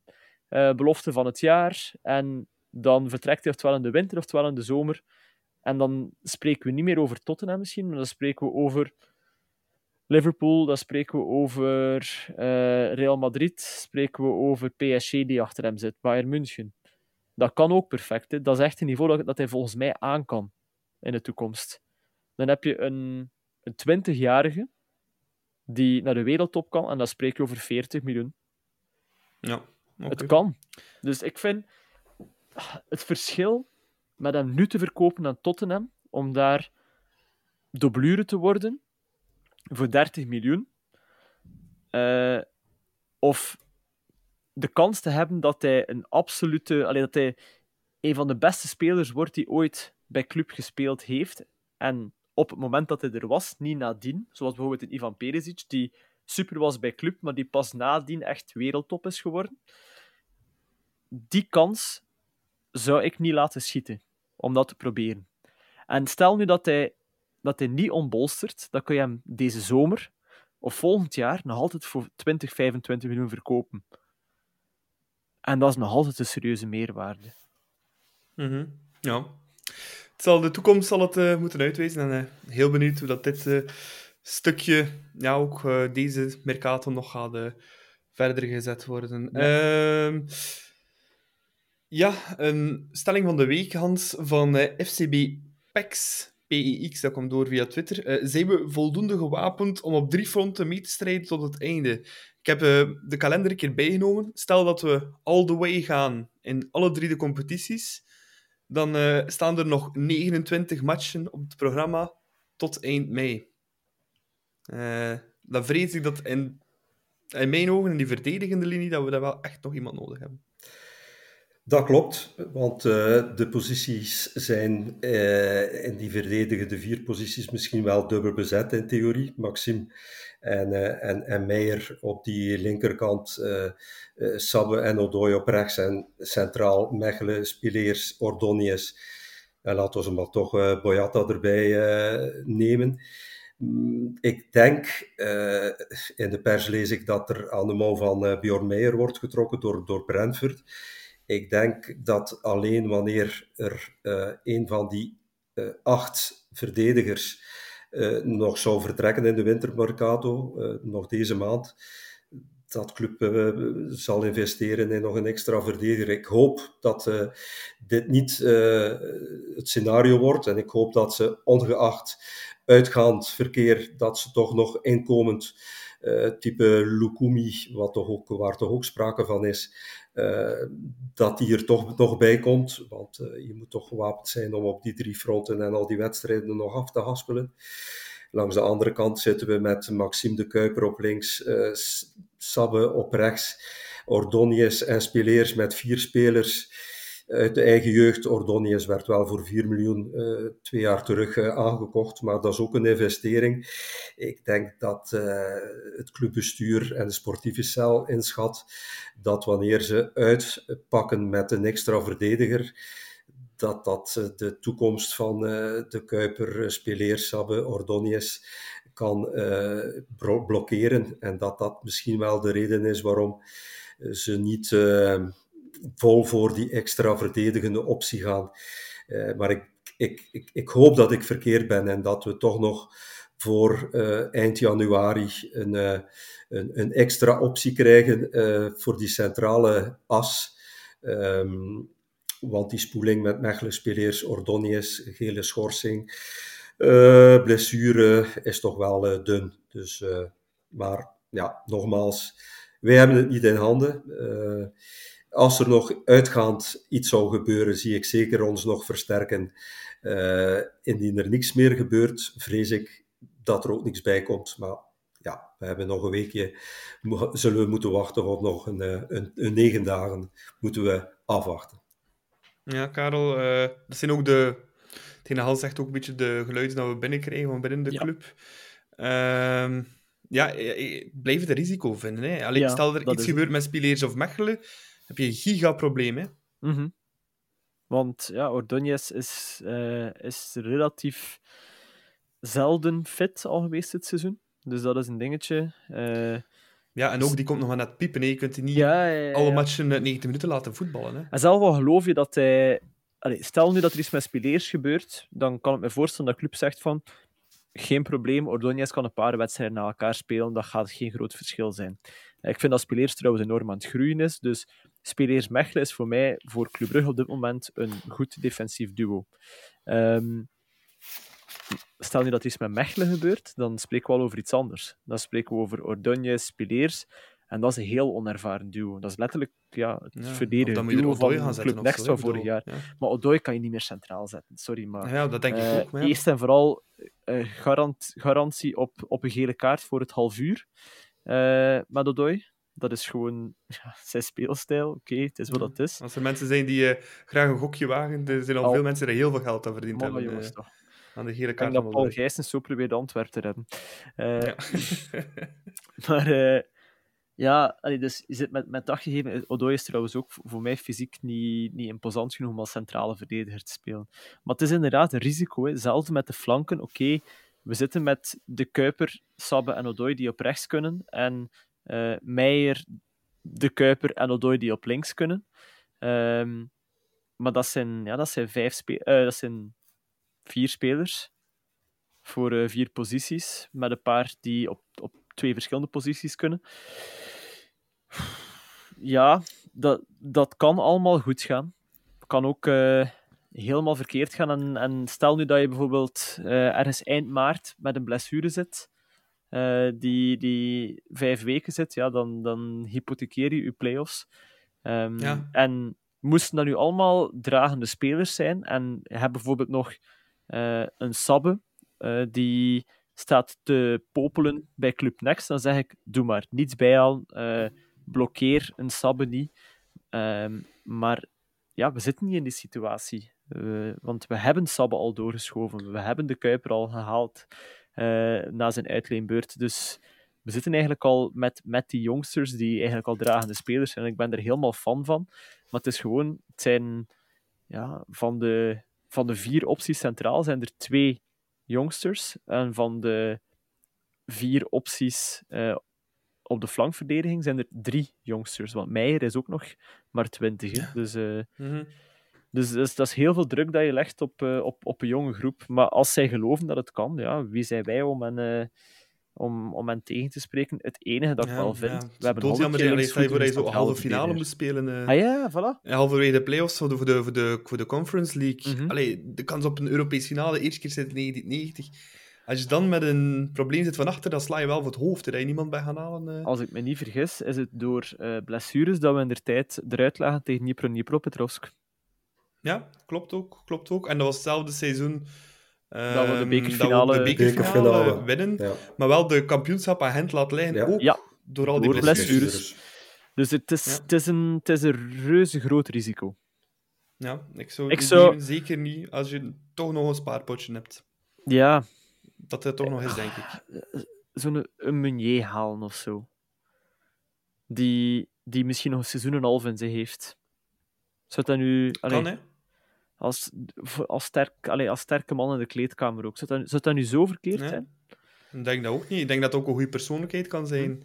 uh, belofte van het jaar, en dan vertrekt hij oftewel in de winter oftewel in de zomer. En dan spreken we niet meer over Tottenham misschien, maar dan spreken we over Liverpool, dan spreken we over uh, Real Madrid, spreken we over PSG die achter hem zit, Bayern München. Dat kan ook perfect. Dat is echt een niveau dat, dat hij volgens mij aan kan in de toekomst. Dan heb je een, een 20-jarige die naar de wereldtop kan en dan spreek je over 40 miljoen. Ja, Het kan. Dus ik vind het verschil met hem nu te verkopen aan Tottenham, om daar dublure te worden voor 30 miljoen, uh, of de kans te hebben dat hij een absolute, alleen dat hij een van de beste spelers wordt die ooit bij club gespeeld heeft, en op het moment dat hij er was, niet nadien, zoals bijvoorbeeld een Ivan Perisic, die super was bij club, maar die pas nadien echt wereldtop is geworden. Die kans zou ik niet laten schieten om dat te proberen. En stel nu dat hij, dat hij niet onbolstert, dan kun je hem deze zomer of volgend jaar nog altijd voor 20, 25 miljoen verkopen. En dat is nog altijd een serieuze meerwaarde. Mm -hmm. Ja. Het zal, de toekomst zal het uh, moeten uitwijzen. En uh, heel benieuwd hoe dat dit uh, stukje, ja, ook deze Mercato nog gaat verder gezet worden. Ja. Ja, een stelling van de week, Hans, van uh, FCB PEX. PEX, dat komt door via Twitter. Uh, zijn we voldoende gewapend om op drie fronten mee te strijden tot het einde? Ik heb uh, de kalender een keer bijgenomen. Stel dat we all the way gaan in alle drie de competities, dan uh, staan er nog 29 matchen op het programma tot eind mei. dan vrees ik dat in, in mijn ogen, in die verdedigende linie, dat we daar wel echt nog iemand nodig hebben. Dat klopt, want uh, de posities zijn uh, in die verdedigende vier posities misschien wel dubbel bezet in theorie. Maxime en, uh, en, en Meijer op die linkerkant, Sabbe en Odoi op rechts en centraal Mechelen, Spileers, Ordonius. En laten we maar toch Boyata erbij nemen. Mm, ik denk, in de pers lees ik dat er aan de mouw van Bjorn Meijer wordt getrokken door, door Brentford. Ik denk dat alleen wanneer er uh, een van die uh, acht verdedigers uh, nog zou vertrekken in de wintermercato, nog deze maand, dat club zal investeren in nog een extra verdediger. Ik hoop dat dit niet het scenario wordt en ik hoop dat ze ongeacht uitgaand verkeer, dat ze toch nog inkomend type Lukumi, wat toch ook, waar toch ook sprake van is, uh, dat die er toch nog bij komt. Want uh, je moet toch gewapend zijn om op die drie fronten en al die wedstrijden nog af te haspelen. Langs de andere kant zitten we met Maxime de Kuiper op links, uh, Sabbe op rechts, Ordonius en Spileers met vier spelers uit de eigen jeugd. Ordonius werd wel voor 4 miljoen uh, twee jaar terug uh, aangekocht, maar dat is ook een investering. Ik denk dat uh, het clubbestuur en de sportieve cel inschat dat wanneer ze uitpakken met een extra verdediger, dat dat de toekomst van de Kuiper, Speleers, Sabbe, Ordonius kan blokkeren. En dat dat misschien wel de reden is waarom ze niet vol voor die extra verdedigende optie gaan. Uh, maar ik, ik, ik, ik, hoop dat ik verkeerd ben en dat we toch nog voor uh, eind januari een, uh, een, een, extra optie krijgen voor die centrale as. Um, want die spoeling met Mechelen, Speleers, Ordonius, gele schorsing, blessure is toch wel dun. Dus, maar ja, nogmaals, wij hebben het niet in handen. Als er nog uitgaand iets zou gebeuren, zie ik zeker ons nog versterken. Uh, indien er niks meer gebeurt, vrees ik dat er ook niks bij komt. Maar ja, we hebben nog een weekje, zullen we moeten wachten op nog een, eh, een, een negen dagen, moeten we afwachten. Ja, Karel, eh, dat zijn ook de... Hetgeen Hans zegt ook een beetje de geluiden dat we binnenkrijgen van binnen de Ja. club. Ehm, ja, blijf het een risico vinden. Hè. Allee, Ja, stel er iets het. gebeurt met Spileers of Mechelen, heb je een gigaprobleem. Hè. Mhm. Want ja, Ordonez is, eh, is relatief zelden fit al geweest dit seizoen. Dus dat is een dingetje. Eh, Ja, en ook die komt nog maar net piepen. Hè. Je kunt die niet ja, ja, ja, alle matchen eh, 90 minuten laten voetballen. Hè. En zelf al geloof je dat hij... Allee, stel nu dat er iets met Spileers gebeurt, dan kan ik me voorstellen dat de club zegt van geen probleem, Ordonez kan een paar wedstrijden na elkaar spelen, dat gaat geen groot verschil zijn. Ik vind dat Spileers trouwens enorm aan het groeien is, dus Spileers Mechelen is voor mij voor Club Brugge op dit moment een goed defensief duo. Ehm, stel nu dat iets met Mechelen gebeurt, dan spreken we al over iets anders. Dan spreken we over Ordonez, Spileers, en dat is een heel onervaren duo. Dat is letterlijk ja, het Ja, er duo van gaan zetten Club Next van vorig jaar. Maar Odoi kan je niet meer centraal zetten, sorry, maar... Ja. dat denk ik Eh, ook. Maar. Eerst en vooral eh, garant, garantie op, op een gele kaart voor het half uur. Eh met Odoi. Dat is gewoon ja, zijn speelstijl. Oké, het is wat het is. Als er mensen zijn die graag een gokje wagen, er zijn al, Al- veel mensen die er heel veel geld aan verdiend hebben. jongens, toch. aan de gele Ik kaart denk dat Paul. Gijsens zo probeerde Antwerpen te redden. Ja. Maar ja, dus je zit met, met dat gegeven. Odoi is trouwens ook voor mij fysiek niet, niet imposant genoeg om als centrale verdediger te spelen. Maar het is inderdaad een risico. Hè. Zelfs met de flanken. Oké, we zitten met de Kuiper, Sabbe en Odoi die op rechts kunnen. En eh Meijer, de Kuiper en Odoi die op links kunnen. Ehm, maar dat zijn, ja, dat zijn, vijf eh, dat zijn vier spelers voor eh, vier posities, met een paar die op, op twee verschillende posities kunnen. Ja, dat, dat kan allemaal goed gaan. Kan ook eh, helemaal verkeerd gaan. En, en stel nu dat je bijvoorbeeld eh, ergens eind maart met een blessure zit, eh, die, die vijf weken zit, ja, dan, dan hypothekeer je je play-offs. Ehm, Ja. En moesten dat nu allemaal dragende spelers zijn, en je hebt bijvoorbeeld nog een Sabbe, die staat te popelen bij Club Next, dan zeg ik, doe maar, niets bijhalen, eh blokkeer een Sabbe niet. Ehm, maar ja, we zitten niet in die situatie. Eh, want we hebben Sabbe al doorgeschoven. We hebben de Kuiper al gehaald eh, na zijn uitleenbeurt. Dus we zitten eigenlijk al met, met die jongsters die eigenlijk al dragende spelers zijn. En ik ben er helemaal fan van. Maar het is gewoon, het zijn ja, van, de, van de vier opties centraal zijn er twee jongsters. En van de vier opties eh, op de flankverdediging zijn er drie jongsters. Want Meijer is ook nog maar twintig. hè. Dus, eh, Mhm. dus, dus dat is heel veel druk dat je legt op, eh, op, op een jonge groep. Maar als zij geloven dat het kan, ja, wie zijn wij om hen, om, om hen tegen te spreken? Het enige dat ik wel vind, ja. we hebben Dood al jammer, een keer ja, stel je voor dat je zo halve finale moet spelen. eh. Ah ja, voilà. halverwege de playoffs voor de, voor de, voor de, voor de Conference League. Mhm. Allee, de kans op een Europees finale, eerste keer sinds 1990. Als je dan met een probleem zit van achter, dan sla je wel voor het hoofd. Dat je niemand bij gaan halen. eh. Als ik me niet vergis, is het door eh, blessures dat we in de tijd eruit lagen tegen Dnipro Dnipropetrovsk. Ja, klopt ook, klopt ook. En dat was hetzelfde seizoen Dat we de bekerfinale- we de bekerfinale Bekerfinale. winnen. Ja. Maar wel de kampioenschap aan Gent laat liggen. Ja. Ook Ja, door al die blessures. Dus het is, Ja. het is, een, het is een reuze groot risico. Ja, ik zou, Ik zou- zeker niet als je toch nog een spaarpotje hebt. Ja, Dat het toch nog is, denk ik. zo'n een Meunier halen of zo. Die, die misschien nog een seizoen en een half in zich heeft. Zou dat nu... allee, Kan, hè? Als, als, sterk, allee, als sterke man in de kleedkamer ook. Zou dat, zou dat nu zo verkeerd Ja. zijn? Ik denk dat ook niet. Ik denk dat het ook een goede persoonlijkheid kan zijn.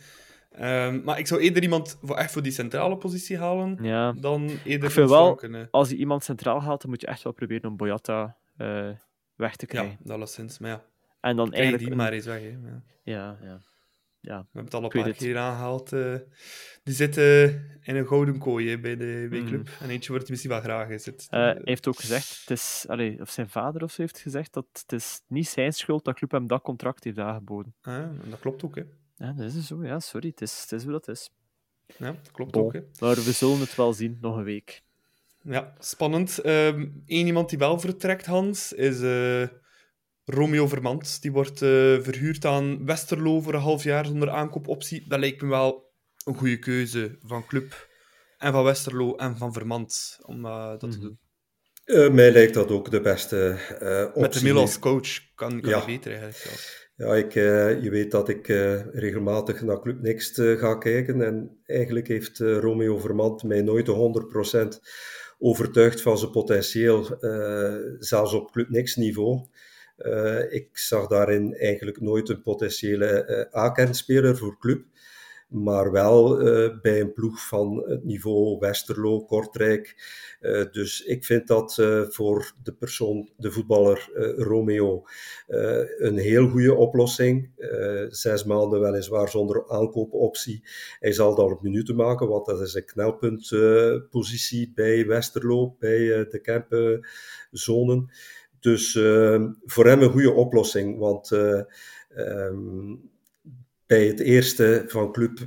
Hm. Ehm, maar ik zou eerder iemand voor, echt voor die centrale positie halen, Ja. dan eerder Ik vind wel- hè. Als je iemand centraal haalt, dan moet je echt wel proberen om Boyata eh, weg te krijgen. Ja, dat alleszins. Maar ja, En dan krijg eigenlijk... die maar eens weg. Hè. Ja. Ja, ja. Ja. We hebben het al een paar keer aangehaald. eh, die zitten in een gouden kooi hè, bij de bij Mhm. club. En eentje wordt misschien wel graag gezet. Eh, hij heeft ook gezegd, het is, allee, of zijn vader of zo heeft gezegd, dat het is niet zijn schuld dat club hem dat contract heeft aangeboden. Ah, en dat klopt ook, hè. Ja, dat is zo, ja, sorry, het is, het is hoe dat is. Ja, dat klopt Bon. ook, hè. Maar we zullen het wel zien, nog een week. Ja, spannend. Eén iemand die wel vertrekt, Hans, is eh Romeo Vermand, die wordt uh, verhuurd aan Westerlo voor een half jaar zonder aankoopoptie. Dat lijkt me wel een goede keuze van club en van Westerlo en van Vermand om uh, dat mm -hmm. te doen. Uh, mij lijkt dat ook de beste optie. Met de Mil als coach kan, kan ja. beter eigenlijk zelfs. Ja, ik, uh, je weet dat ik uh, regelmatig naar Club Next uh, ga kijken. En eigenlijk heeft Romeo Vermand mij nooit de 100% overtuigd van zijn potentieel, zelfs op Club Next niveau. Ik zag daarin eigenlijk nooit een potentiële A-kentspeler voor club maar wel uh, bij een ploeg van het niveau Westerlo, Kortrijk. Dus ik vind dat voor de persoon, de voetballer Romeo, een heel goede oplossing. zes maanden weliswaar zonder aankoopoptie. Hij zal dan op minuten maken, want dat is een knelpuntpositie bij Westerlo, bij de campzonen. Dus voor hem een goede oplossing, want... Um, bij het eerste van club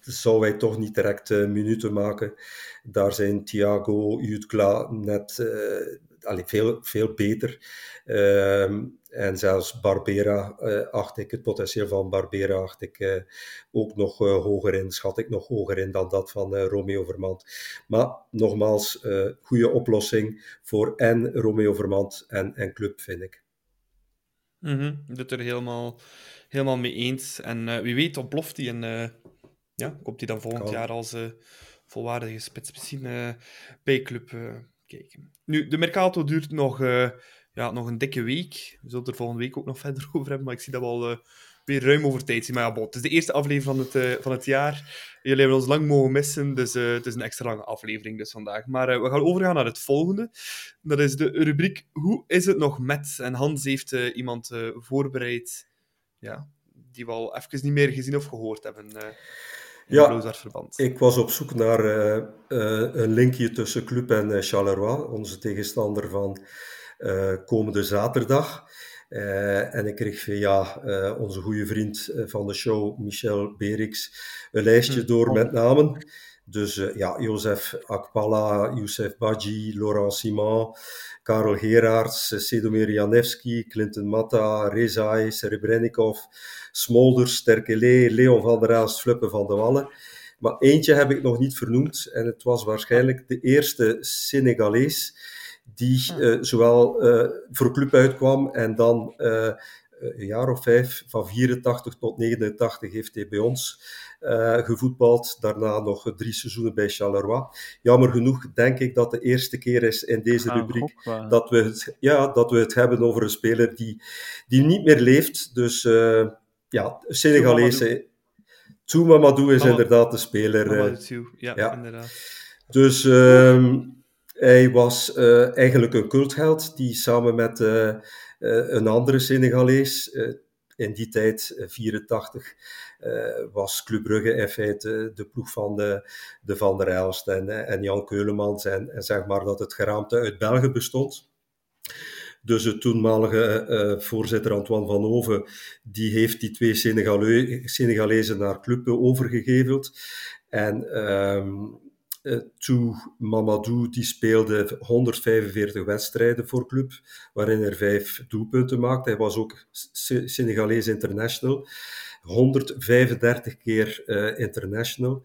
zou wij toch niet direct uh, minuten maken. Daar zijn Thiago, Jutkla net uh, allee, veel, veel beter. Uh, en zelfs Barbera uh, acht ik, het potentieel van Barbera acht ik ook nog hoger in, schat ik nog hoger in dan dat van Romeo Vermand. Maar nogmaals, goede oplossing voor en Romeo Vermand en, en club, vind ik. Mm -hmm. Dat er helemaal helemaal mee eens. En wie weet ontploft hij en ja, komt hij dan volgend jaar als volwaardige spits misschien bij Club kijken. Nu, de Mercato duurt nog, ja, nog een dikke week. We zullen er volgende week ook nog verder over hebben, maar ik zie dat we al weer ruim over tijd zien. Maar ja, bon, het is de eerste aflevering van het, van het jaar. Jullie hebben ons lang mogen missen, dus het is een extra lange aflevering dus vandaag. Maar we gaan overgaan naar het volgende. Dat is de rubriek Hoe is het nog met? En Hans heeft iemand voorbereid ja, die we al even niet meer gezien of gehoord hebben. Ja, ik was op zoek naar een linkje tussen Club en Charleroi, onze tegenstander van komende zaterdag. en ik kreeg via onze goede vriend van de show, Michel Berix, een lijstje hm. door met namen. Dus ja, Josef Akpala, Youssef Badji, Laurent Simon, Karel Gerards, Sedomir Janevski, Clinton Matta, Rezai, Serebrennikov, Smolders, Sterkele, Leon van der Aast, Fluppe van de Wallen. Maar eentje heb ik nog niet vernoemd en het was waarschijnlijk de eerste Senegalees die uh, zowel uh, voor club uitkwam en dan uh, een jaar of vijf, van 84 tot 89, heeft hij bij ons gevoetbald. Daarna nog drie seizoenen bij Charleroi. Jammer genoeg denk ik dat de eerste keer is in deze rubriek dat, we het, ja, dat we het hebben over een speler die, die niet meer leeft. Dus ja, Senegalese. Touma is inderdaad de speler. Uh, ja, ja, inderdaad. Dus uh, hij was eigenlijk een cultheld die samen met een andere Senegalees in die tijd, 84, uh, was Club Brugge in feite de ploeg van de, de Van der Elst en, en Jan Keulemans en, en zeg maar dat het geraamte uit België bestond. Dus de toenmalige voorzitter Antoine Van Hoven, die heeft die twee Senegale Senegalezen naar Club overgegeveld. En um, uh, Tou Mamadou die speelde 145 wedstrijden voor club, waarin er vijf doelpunten maakte. Hij was ook Senegalees international. 135 keer uh, international.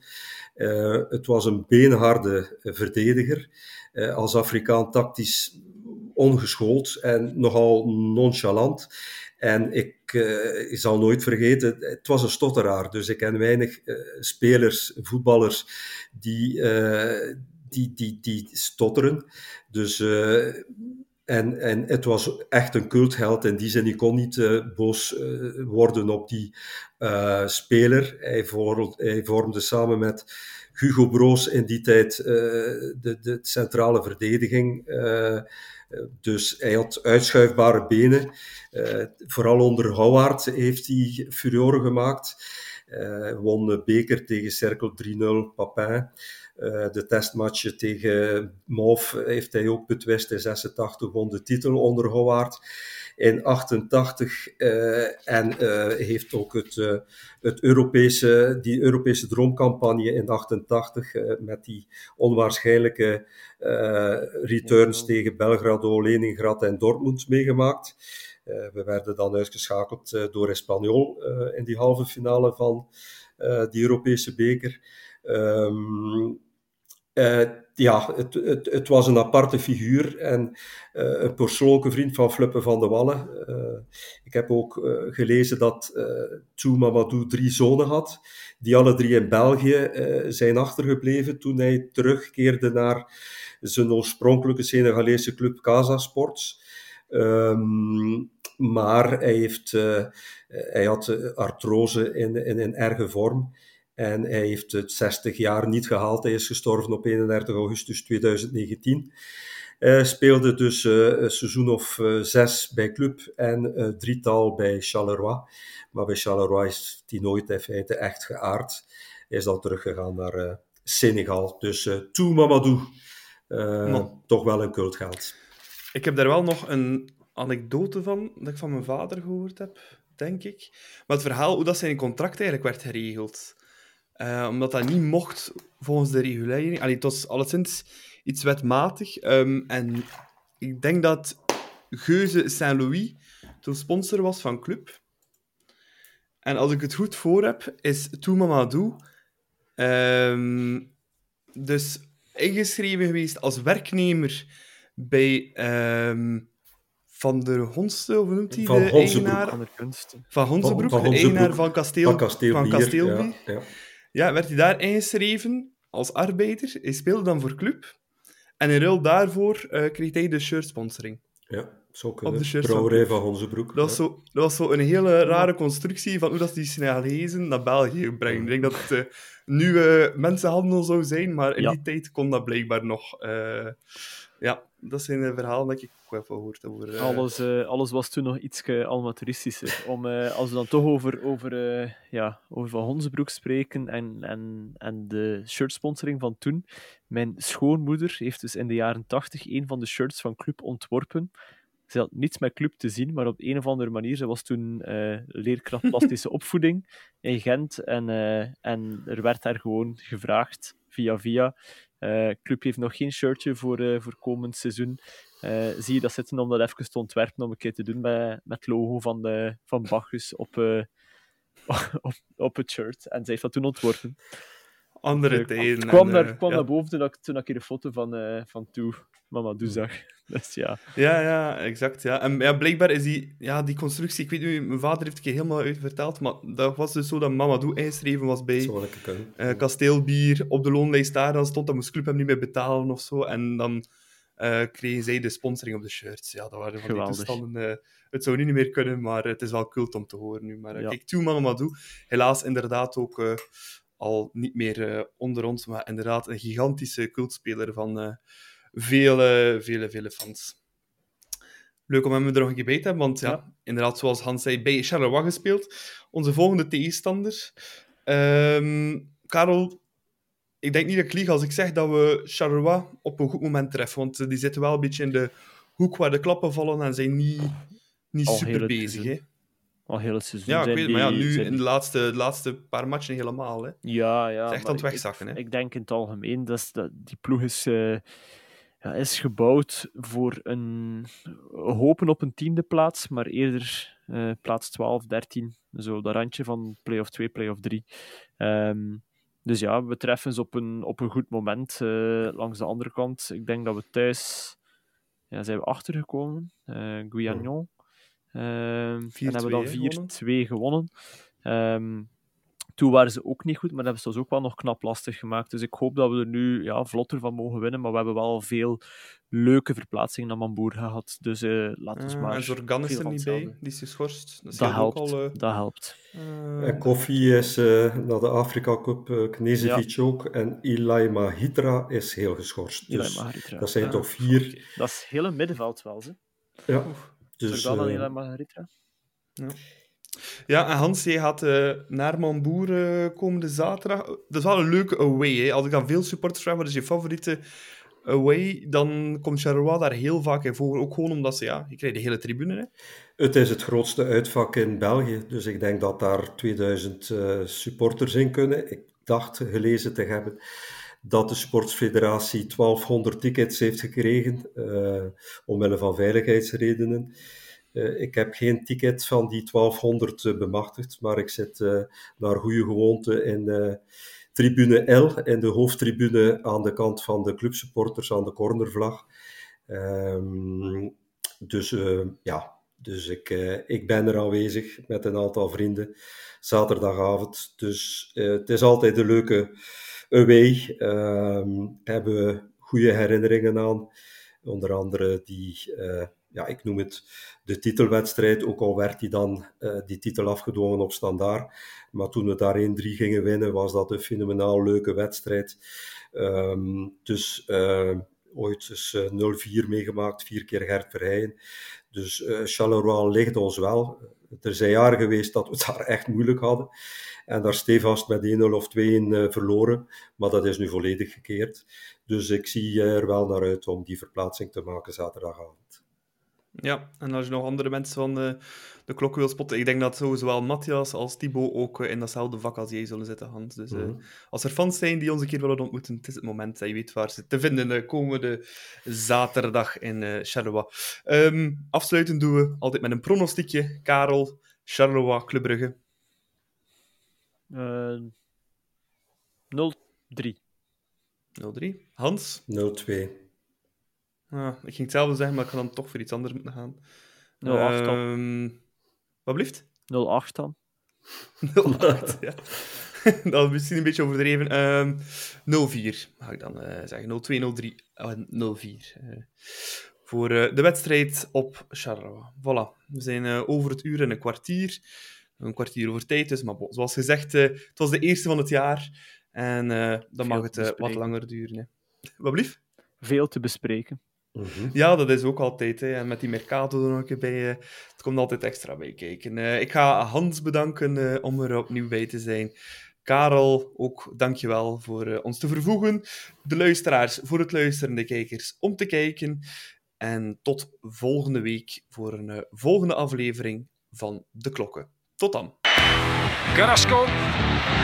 Uh, het was een beenharde verdediger. Als Afrikaan tactisch ongeschoold en nogal nonchalant. En ik, uh, ik, zal nooit vergeten, het was een stotteraar. Dus ik ken weinig uh, spelers, voetballers, die, uh, die, die, die stotteren. Dus, en, en het was echt een cultheld in die zin. Je kon niet boos worden op die speler. Hij, hij vormde samen met Hugo Broos in die tijd de, de centrale verdediging. Dus hij had uitschuifbare benen. Uh, vooral onder Howard heeft hij furoren gemaakt. Uh, won beker tegen Cercle 3-0, Papin. Uh, de testmatchen tegen Mauve heeft hij ook betwist. In 86 won de titel onder Howard. In 88 en heeft ook het, het Europese, die Europese droomcampagne in 88 met die onwaarschijnlijke returns tegen Belgrado, Leningrad en Dortmund meegemaakt. we werden dan uitgeschakeld door Espanyol in die halve finale van die Europese beker. Ehm, ja, het, het, was een aparte figuur en uh, een persoonlijke vriend van Fluppe van de Wallen. Uh, ik heb ook uh, gelezen dat uh, Mamadou drie zonen had, die alle drie in België zijn achtergebleven toen hij terugkeerde naar zijn oorspronkelijke Senegalese club Casa Sports. Um, maar hij, heeft, hij had artrose in, in een erge vorm. En hij heeft het 60 jaar niet gehaald. Hij is gestorven op 31 augustus 2019. Hij speelde dus uh, een seizoen of uh, zes bij club en uh, drietal bij Charleroi. Maar bij Charleroi is hij nooit in feite echt geaard. Hij is dan teruggegaan naar Senegal. Dus uh, Toe Mamadou, toch wel een cultgeld. Ik heb daar wel nog een anekdote van, dat ik van mijn vader gehoord heb, denk ik. Maar het verhaal hoe dat zijn contract eigenlijk werd geregeld. Uh, omdat dat niet mocht volgens de regulering. Allee, het was alleszins iets wetmatig. Um, en ik denk dat Geuze Saint-Louis toen sponsor was van club. En als ik het goed voor heb, is Mamadou um, dus ingeschreven geweest als werknemer bij um, Van der Honste, hoe noemt hij van de eigenaar? Van, van Honzebroek, van, van de eigenaar van Kasteel, van Kasteelbier. Van Kasteelbier. Ja, ja. Ja, werd hij daar ingeschreven als arbeider. Hij speelde dan voor club. En in ruil daarvoor uh, kreeg hij de shirt-sponsoring. Ja, zo kunnen. Op de Brouwerij van Honzebroek. Dat was, zo, dat was zo een hele rare constructie van hoe dat die Senegalezen naar België brengen. Ik denk dat het uh, nieuwe mensenhandel zou zijn, maar in die tijd kon dat blijkbaar nog. Ja, dat zijn de verhalen dat ik ook even gehoord over. Uh... Alles, uh, alles was toen nog iets amateuristischer. Om, uh, als we dan toch over, over, ja, over Van Honzenbroek spreken en, en, en de shirtsponsoring van toen. Mijn schoonmoeder heeft dus in de jaren tachtig een van de shirts van Club ontworpen. Ze had niets met Club te zien, maar op een of andere manier, ze was toen leerkracht plastische opvoeding in Gent. En, en er werd haar gewoon gevraagd, via via, uh, club heeft nog geen shirtje voor, uh, voor komend seizoen. Uh, zie je dat zitten om dat even te ontwerpen om een keer te doen met, met het logo van, de, van Bacchus op, op, op het shirt. En zij heeft dat toen ontworpen. Andere tijden. Het kwam, naar, kwam ja. naar boven toen ik, toen ik hier een foto van, van Toe Mama Doe zag. Dus ja. Ja, ja, exact. Ja. En ja, blijkbaar is die, ja, die constructie, ik weet niet, mijn vader heeft het helemaal uit verteld, maar dat was dus zo dat Mamadou ingeschreven was bij uh, Kasteelbier op de loonlijst daar. Dan stond dat moest club hem niet meer betalen of zo. En dan uh, kregen zij de sponsoring op de shirts. Ja, dat waren van Geweldig. die toestanden. Uh, het zou niet meer kunnen, maar het is wel cult om te horen nu. Maar ja. kijk, toe Mamadou, helaas inderdaad ook al niet meer onder ons, maar inderdaad een gigantische cultspeler van vele, vele, vele fans. Leuk om hem er nog een keer bij te hebben, want ja, inderdaad, zoals Hans zei, bij Charleroi gespeeld. Onze volgende tegenstander. Um, Karel, ik denk niet dat ik lieg als ik zeg dat we Charleroi op een goed moment treffen, want die zitten wel een beetje in de hoek waar de klappen vallen en zijn niet, niet super bezig. Hè? Al heel het seizoen. Ja, ik weet die, maar ja, nu in de laatste, de laatste paar matchen helemaal. Hè. Ja, ja. Het is echt aan het wegzakken. Ik, hè. ik denk in het algemeen dat, dat die ploeg is... Uh, ja, is gebouwd voor een hopen op een tiende plaats, maar eerder uh, plaats 12, 13. Zo dat randje van play-off 2, play-off 3. Um, dus ja, we treffen ze op een, op een goed moment uh, langs de andere kant. Ik denk dat we thuis ja, zijn we achtergekomen. Uh. Uh, en hebben we dan 4-2 gewonnen. Um, toen waren ze ook niet goed, maar dat hebben ze ons ook wel nog knap lastig gemaakt. Dus ik hoop dat we er nu ja, vlotter van mogen winnen. Maar we hebben wel veel leuke verplaatsingen naar Mamboer gehad. Dus uh, laten we uh, maar. En Zorgan is er niet bij, die is geschorst. Dat, dat helpt. Al, uh... Dat helpt. En Koffie is naar de Afrika Cup, uh, Knezevic ja. ook. En Ilai Mahitra is heel geschorst. Dus dat zijn toch vier. Dat is heel een middenveld wel, ze. Ja. Dus, Zorgan en Mahitra. Ja. Ja, en Hans, jij gaat uh, naar Mamboer uh, komende zaterdag. Dat is wel een leuke away. Hè? Als ik aan veel supporters vraag wat is je favoriete away, dan komt Charleroi daar heel vaak in voor. Ook gewoon omdat ze, ja, je krijgt de hele tribune. Hè? Het is het grootste uitvak in België. Dus ik denk dat daar 2000 uh, supporters in kunnen. Ik dacht gelezen te hebben dat de Sportsfederatie 1200 tickets heeft gekregen, omwille van veiligheidsredenen. Ik heb geen ticket van die 1200 bemachtigd, maar ik zit naar goede gewoonte in tribune L, in de hoofdtribune aan de kant van de clubsupporters aan de cornervlag. Um, dus ja, dus ik, ik ben er aanwezig met een aantal vrienden zaterdagavond. Dus het is altijd een leuke away. Um, hebben we goede herinneringen aan. Onder andere die, ja, ik noem het de titelwedstrijd, ook al werd die dan uh, die titel afgedwongen op standaard. Maar toen we daar 1-3 gingen winnen, was dat een fenomenaal leuke wedstrijd. Um, dus uh, ooit dus, 0-4 meegemaakt, vier keer Gert Verheyen. Dus Charleroi ligt ons wel. Er zijn jaren geweest dat we het daar echt moeilijk hadden. En daar stevast met 1-0 of 2-1 verloren. Maar dat is nu volledig gekeerd. Dus ik zie er wel naar uit om die verplaatsing te maken zaterdagavond. Ja, en als je nog andere mensen van de, de klok wil spotten, ik denk dat zowel Matthias als Thibaut ook in datzelfde vak als jij zullen zitten, Hans. Dus mm -hmm. als er fans zijn die ons een keer willen ontmoeten, het is het moment dat je weet waar ze te vinden de komende zaterdag in uh, Charleroi. Um, afsluitend doen we altijd met een pronostiekje. Karel, Charleroi, Club Brugge. Uh, 0-3. 0-3. Hans? 0-2. Ik ging hetzelfde zeggen, maar ik ga dan toch voor iets anders moeten gaan. 0-8 dan. Um, wat blieft? 0-8 dan. 0-8, ja. dat is misschien een beetje overdreven. Um, 0-4 ga ik dan uh, zeggen. 0-2, 0-3 en 0-4. Uh, voor uh, de wedstrijd op Charleroi. Voilà. We zijn uh, over het uur en een kwartier. Een kwartier over tijd dus. Maar bon, zoals gezegd, het was de eerste van het jaar. En dan mag het wat langer duren. Hè. Wat blief? Veel te bespreken. Mm -hmm. Ja, dat is ook altijd. Hè. En met die Mercato er nog een keer bij. Uh, het komt altijd extra bij kijken. ik ga Hans bedanken om er opnieuw bij te zijn. Karel, ook dankjewel voor ons te vervoegen. De luisteraars voor het luisteren, de kijkers om te kijken. En tot volgende week voor een volgende aflevering van De Klokken. Tot dan. Carrasco,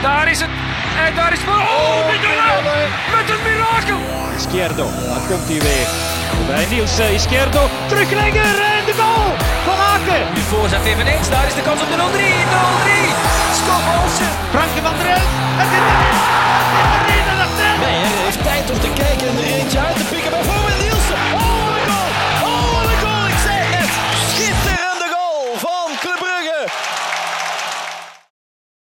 daar is het. En daar is voor. Oh, Mignolet! Met een mirakel! Izquierdo, dan komt hij weer. Bij Niels eh, Izquierdo, terugleggen en de goal van Aken. Nu voorzet eveneens, daar is de kans op de 0-3, 0-3. Scott Olsen. Frankie van der Elf, het is erin, het is Nee, hij heeft tijd om te kijken en er eentje uit.